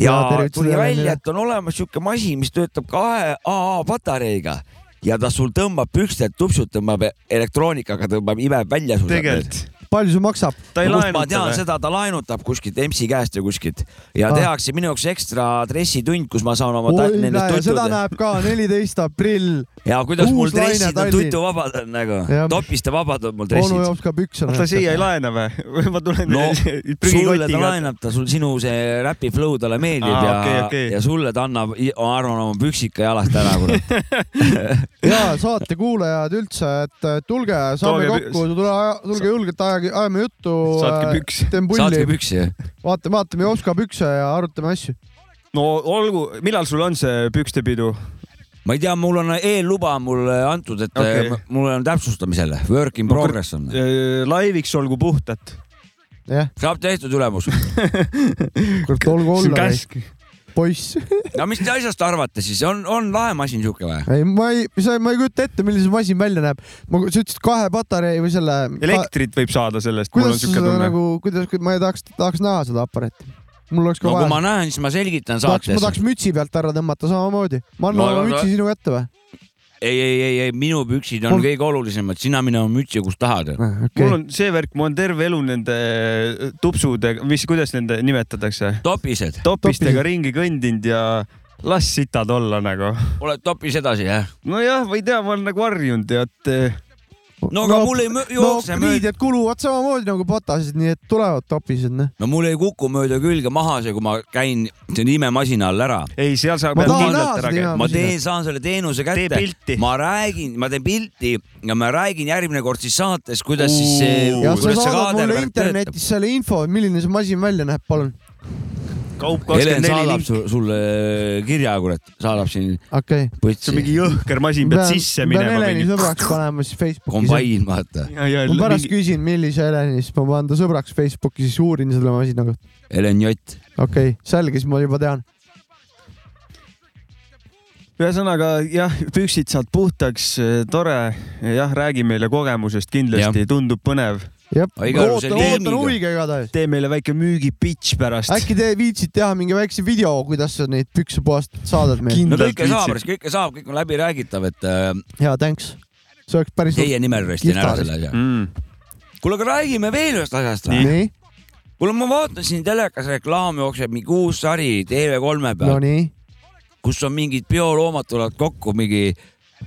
ja tuli välja, et on olemas siuke masin, mis töötab kahe AA patareiga ja ta sul tõmbab pükstelt tupsud, tõmbab elektroonikaga, tõmbab, imeb välja sul. tegelikult. Palju see maksab? ma tean seda, ta laenutab kuskilt EMS-i käest ja kuskilt ja Ah. tehakse minu jaoks ekstra dressitund, kus ma saan oma oi, nendest näe, seda tutud näeb ka, neliteist aprill, ja kuidas mul uus laine dressid on tutuvabad on nagu topiste vabad on mul onu dressid. jooks ka pükse. ta siia ei laena või? ma tulen no sulle ta laenab ta sul sinu see räpi flow talle meeldib Aa, ja okei, okei. ja sulle ta annab, ma arvan, oma püksid ka jalast ära, kurat. ja saate kuulajad üldse, et tulge, saame Tooge kokku, tule, tulge julgelt, ajage, ajame juttu. Saatke püksi. teen saatke püksi. vaatame, vaatame Jopska pükse ja arutame asju. no olgu, millal sul on see pükstepidu? ma ei tea, mul on eelluba mulle antud, et okay. mul on täpsustamisel, work in progress on. laiviks olgu puhtad. jah, saab tehtud, ülemus. kurat, olgu olla, käsk. Poiss. no mis te asjast arvate siis, on, on lahe masin sihuke või? ei, ma ei, sa, ma ei kujuta ette, milline see masin välja näeb. ma, sa ütlesid kahe patarei või selle. elektrit võib saada sellest, kuidas siuke sa nagu, kuidas, ma ei tahaks, tahaks näha seda aparaati. mul oleks ka no kui vaja ma. näen, siis ma selgitan tahaks, ma saates. tahaks mütsi pealt ära tõmmata samamoodi. ma annan No, oma mütsi sinu kätte või? ei, ei, ei, ei, minu püksid on Mul- kõige olulisemad, sina mine oma mütsi, kus tahad. mul on see värk, ma olen terve elu nende tupsudega, mis, kuidas nende nimetatakse? topised. topistega ringi kõndinud ja las sitad olla nagu. oled topis edasi, jah? nojah, ma ei tea, ma olen nagu harjunud ja et eh, no aga mul ei jookse no, mööda, riided kuluvad samamoodi nagu patasid, nii et tulevad topised, noh. no mul ei kuku mööda külge maha see, kui ma käin selle imemasina all ära. ei, seal sa Ma pead tahan kindlalt näha ära seda käima. ma teen, saan selle teenuse tee kätte. pilti. ma räägin, ma teen pilti ja ma räägin järgmine kord siis saates, kuidas siis see, ja sa saadad mulle internetis selle info, milline see masin välja näeb, palun. Kaup kakskümmend neli saadab su, sulle kirja, kurat, saadab siin okei okay.. see on mingi jõhker masin, pead sisse pean minema. Heleni sõbraks panema siis Facebookis. kombain, vaata. ma pärast küsin, millise Heleni, siis ma panen ta sõbraks Facebooki, siis uurin selle masina kohta. Helen Jott. okei okay., selge, siis ma juba tean. ühesõnaga jah, püksid saad puhtaks, tore, jah, räägi meile kogemusest kindlasti, tundub põnev. jah, ootan, ootan huviga igatahes. tee meile väike müügipitš pärast. äkki te viitsid teha mingi väikse video, kuidas sa neid pükse puhastad, saadad meile? no kõike saab kõike saab, kõik on läbiräägitav, et äh, jaa, thanks. see oleks päris. teie nimel röstin ära selle asja. mm.. kuule, aga räägime veel ühest asjast või? nii, kuule, ma vaatan siin telekas reklaam jookseb mingi uus sari TV3-e peal no nii. kus on mingid bioloomad tulevad kokku, mingi,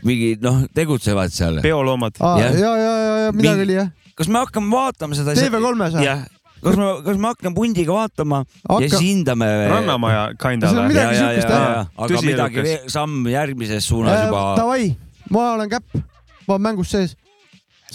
mingi noh, tegutsevad seal. peoloomad. aa, ja, Jah. ja, ja, ja midagi oli jah. Kas me hakkame vaatama seda? TV3-s või? jah, kas me, kas me hakkame pundiga vaatama Hakka... ja siis hindame. Rannamaja kinda See on või? midagi siukest teha. aga midagi samm järgmises suunas Äh, juba, Davai, ma olen käpp, ma olen mängus sees.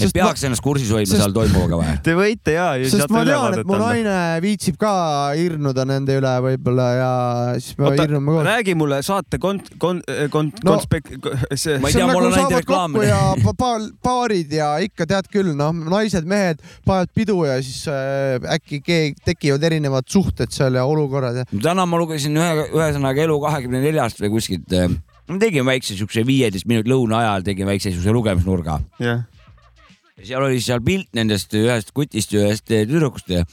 Et peaks ennast kursis hoidma sest- seal toimuvaga või? Te võite ja, sest ma tean, et mu anda. naine viitsib ka hirnuda nende üle võib-olla ja siis me oota hirmume, koos. räägi mulle saate kont-, kont-, kont-, No- konspek-, see ma ei tea, nagu on näinud reklaame ja pa- pa- paarid ja ikka tead küll, noh, naised-mehed panevad pidu ja siis äh, äkki keegi tekivad erinevad suhted seal ja olukorrad ja täna ma lugesin ühe, ühesõnaga Elu kahekümne neljast või kuskilt. me tegime väikse siukse viieteist minuti lõuna ajal tegime väikse siukse lugemisnurga. jah, seal oli seal pilt nendest ühest kutist ja ühest tüdrukust ja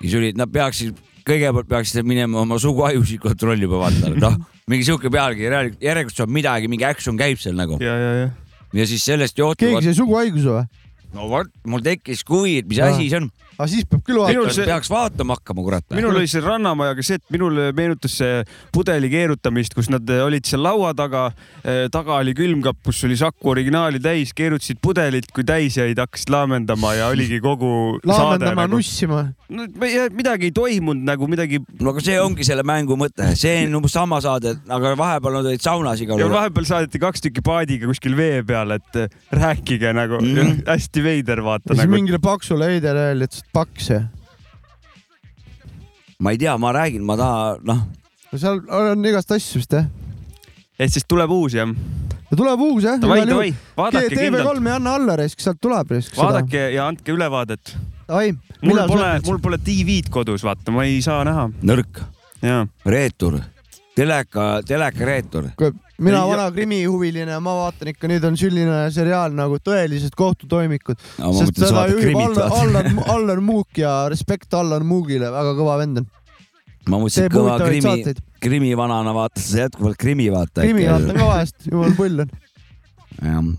siis olid, nad peaksid, kõigepealt peaksid minema oma suguajusid kontrollima, vaata, noh, mingi siuke pealkiri, järelikult seal midagi, mingi action käib seal nagu ja, ja, ja. ja siis sellest keegi johtuvalt, sai suguhaiguse või? no vot, mul tekkis huvi, et mis Aa. asi see on, aga siis peab küll vaatama. see- peaks vaatama hakkama, kurat. minul oli see Rannamajaga see, et minule meenutas see pudeli keerutamist, kus nad olid seal laua taga, taga oli külmkapp, kus oli Saku originaali täis, keerutasid pudelit, kui täis jäid, hakkasid laamendama ja oligi kogu saade laamendama, nagu. nussima. no ma ei- midagi ei toimunud nagu midagi no aga see ongi selle mängu mõte, see on umbes sama saade, aga vahepeal nad olid saunas igal ja juhul. vahepeal saadeti kaks tükki paadiga kuskil vee peal, et eh, rääkige nagu mm. -hmm. hästi veider vaata siis nagu. mingile paksule heidele öeldi, et sa oled paks ja. ma ei tea, ma räägin, ma tahan, noh, no seal on igast asju vist jah. et siis tuleb uus jah. ja tuleb uus jah. Davai, davai, vaadake kindlalt, TV3 ei anna alla risk, sealt tuleb risk. vaadake ja andke ülevaadet. mul pole, mul pole TV-d kodus, vaata, ma ei saa näha. nõrk, reetur, teleka, telekareetur. Mina Ei, vana krimihuviline, ma vaatan ikka, nüüd on selline seriaal nagu Tõelised kohtutoimikud, ma sest seda juhib Allan. Allan, Allan Muuk ja respekt Allan Muugile, väga kõva vend on. ma mõtlesin, kõva krimi, krimivanana vaatad sa jätkuvalt krimi vaata. krimi vaatan ka vahest, jumal pull on. jah,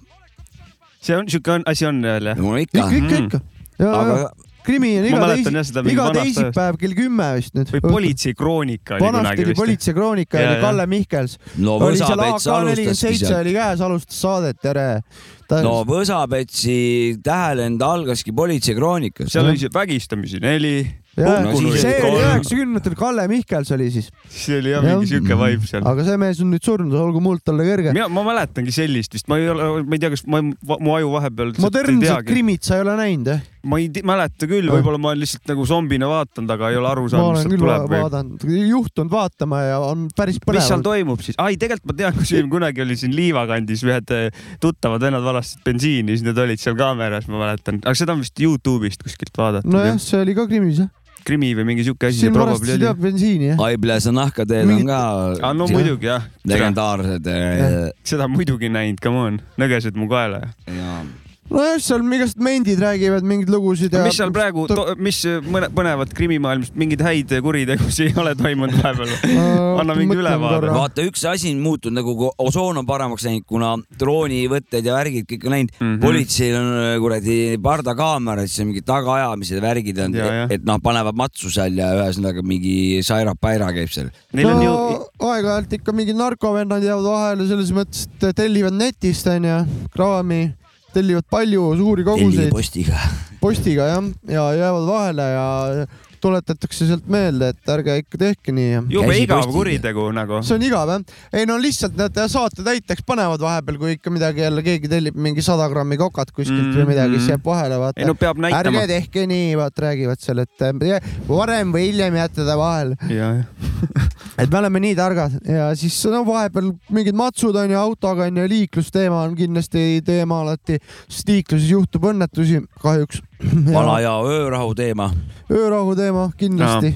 see on, siuke on, asi on veel jah? no ikka ikka, ikka, ikka. aga krimi on iga mäletan jah teisi seda mingi iga teisipäev kell kümme vist nüüd. või politseikroonika oli vanasti kunagi oli vist. politseikroonika oli jah. Kalle Mihkels. no oli seal AK nelikümmend seitse oli käes, alustas saadet, tere. no Võsapetsi tähelend algaski politseikroonikast. seal oli see vägistamisi neli. no siis see oli üheksakümnendatel, Kalle Mihkels oli siis. see oli jah mingi siuke vibe seal. aga see mees on nüüd surnud, olgu muld talle kõrge. mina, ma mäletangi sellist vist, ma ei ole, ma ei tea, kas ma, mu aju vahepeal. modernset krimit sa ei ole näinud, jah? Ma ei mäleta küll, võib-olla ma olen lihtsalt nagu zombina vaatanud, aga ei ole aru saanud, mis sealt tuleb vaadanud, juhtunud vaatama ja on päris mis seal põnev. toimub siis? ai, tegelikult ma tean, kus kunagi oli siin Liiva kandis ühed eh, tuttavad vennad valastasid bensiini, siis need olid seal kaameras, ma mäletan, aga seda on vist Youtube'ist kuskilt vaadatud nojah, see oli ka krimis jah. krimi või mingi siuke asi. siin varastasid jah bensiini jah. Aiblas on nahkateed on ka. Ah, no muidugi jah. legendaarsed. äh, seda muidugi näinud, come on, nõgesed mu kaela. nojah, seal igast mendid räägivad mingeid lugusid ja. mis seal praegu, mis mõne põnevat krimimaailmast, mingeid häid kuritegusid ei ole toimunud vahepeal? anna mingi ülevaade. vaata, üks asi on muutunud nagu kui osoon on paremaks läinud, kuna droonivõtted ja värgid kõik on läinud mm. -hmm. politseil on äh, kuradi pardakaamerad, siis on mingid tagaajamised ja värgid on, ja. et noh, panevad matsu seal ja ühesõnaga mingi Saira-Paira käib seal. no aeg-ajalt ikka mingid narkovennad jäävad vahele selles mõttes, et tellivad netist onju, kraami, tellivad palju suuri koguseid. postiga. postiga jah, ja jäävad vahele ja tuletatakse sealt meelde, et ärge ikka tehke nii. jube igav kuritegu nagu. see on igav jah, ei no lihtsalt nad saate täiteks panevad vahepeal, kui ikka midagi jälle keegi tellib mingi sada grammi kokat kuskilt mm -hmm. või midagi, siis jääb vahele vaata. Ei no peab näitama. ärge tehke nii, vaat räägivad seal, et eh, varem või hiljem jääte ta vahele. et me oleme nii targad ja siis no vahepeal mingid matsud on ju autoga on ju, liiklusteema on kindlasti teema alati, sest liikluses juhtub õnnetusi kahjuks. Vana ja öörahu teema. öörahu teema kindlasti.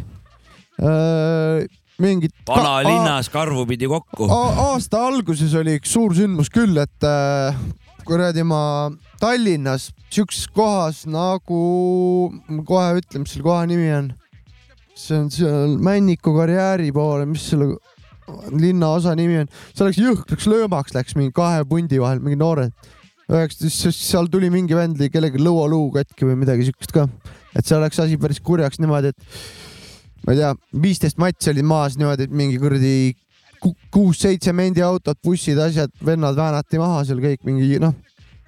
mingid. vanalinnas karvu pidi kokku. aasta alguses oli üks suur sündmus küll, et äh, kuradi ma Tallinnas siukses kohas nagu, kohe ütlen, mis selle koha nimi on. see on seal Männiku karjääri poole, mis selle linnaosa nimi on, see läks jõhkraks löömaks, läks mingi kahe pundi vahel, mingi noored. üheksateist, seal tuli mingi vend, lõi kellegi lõualuu katki või midagi siukest ka. et seal läks asi päris kurjaks niimoodi, et ma ei tea, viisteist matsi olid maas niimoodi, et mingi kuradi ku- kuus-seitse mendiautot, bussid, asjad, vennad väänati maha seal kõik mingi noh,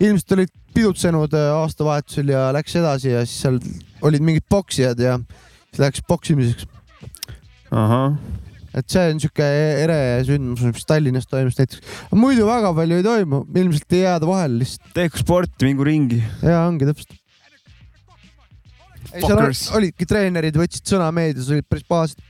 ilmselt olid pidutsenud äh, aastavahetusel ja läks edasi ja siis seal olid mingid poksijad ja siis läks poksimiseks. ahah. Et see on siuke ere sündmus, mis Tallinnas toimus näiteks. muidu väga palju ei toimu, ilmselt ei jääda vahele lihtsalt. tehku sporti, mingu ringi. ja ongi täpselt. ei, seal olidki treenerid, võtsid sõna meedias, olid päris pahased.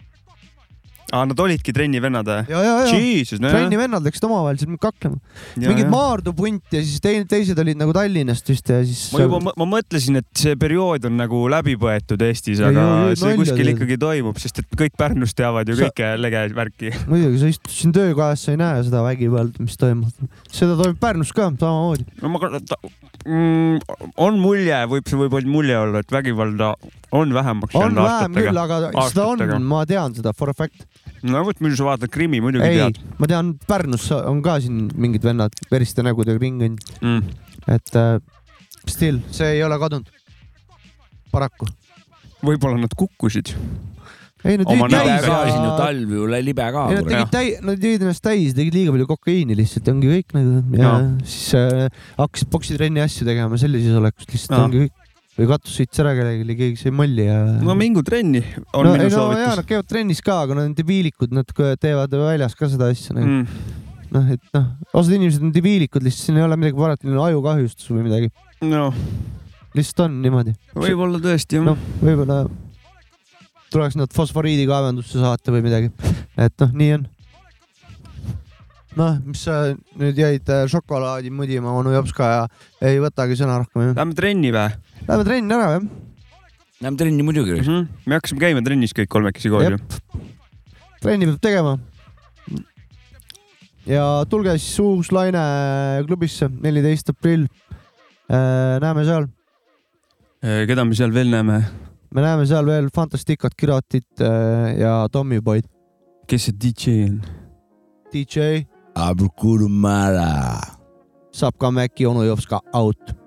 aa, nad olidki trennivennad või? ja, ja, ja jah. trennivennad läksid omavahel seal kaklema. Ja, mingid. Maardu punt ja siis teine, teised olid nagu Tallinnast vist ja siis. ma juba, ma mõtlesin, et see periood on nagu läbi põetud Eestis, aga ju- ju see kuskil teed. ikkagi toimub, sest et kõik Pärnus teavad ju kõike lege värki. muidugi, sa istud siin töökojas, sa ei näe seda vägivalda, mis toimub. seda toimub Pärnus ka samamoodi. no ma, mm, on mulje, võib see võib olla mulje olla, et vägivalda on vähemaks on jäänud vähem küll, aga seda aastatega. on, ma tean seda for a fact. no vot, muidu sa vaatad krimi, muidugi ei tead. ma tean, Pärnus on ka siin mingid vennad veriste nägudega ringi mm.. et äh, still, see ei ole kadunud. paraku. võib-olla nad kukkusid. ei, nad tegid täis siin ju ja, talv ju libe ka. ei nad tegid täis, nad tegid ennast täis, tegid liiga palju kokaiini lihtsalt, ongi kõik nagu ja Jaa. siis äh, hakkasid poksitrenni asju tegema sellises olekus, lihtsalt Jaa. ongi kõik. Või katusõits ära kellelegi, keegi sai malli ja. no mingu trenni, on no, minu ei, no jaa, soovitus nad käivad trennis ka, aga nad on debiilikud, nad teevad väljas ka seda asja nagu.. mm.. noh, et noh, osad inimesed on debiilikud lihtsalt, siin ei ole midagi parat, neil on ajukahjustus või midagi. noh, lihtsalt on niimoodi. võib-olla tõesti jah noh, võib-olla tuleks nad fosforiidikaevandusse saata või midagi, et noh, nii on. noh, mis sa nüüd jäid äh, šokolaadi mudima, onu jops ka ja ei võtagi sõna rohkem? Lähme trenni või? Lähme trenni ära jah. Lähme trenni muidugi mm. -hmm. me hakkasime käima trennis kõik kolmekesi koos ju. trenni peab tegema. ja tulge siis uus laine klubisse, neliteist aprill. näeme seal, keda me seal veel näeme? me näeme seal veel Fantasticat, Kiratit äh, ja Tommyboy'd. kes see DJ on? DJ Abracudumala. saab ka Maci, onu jops ka out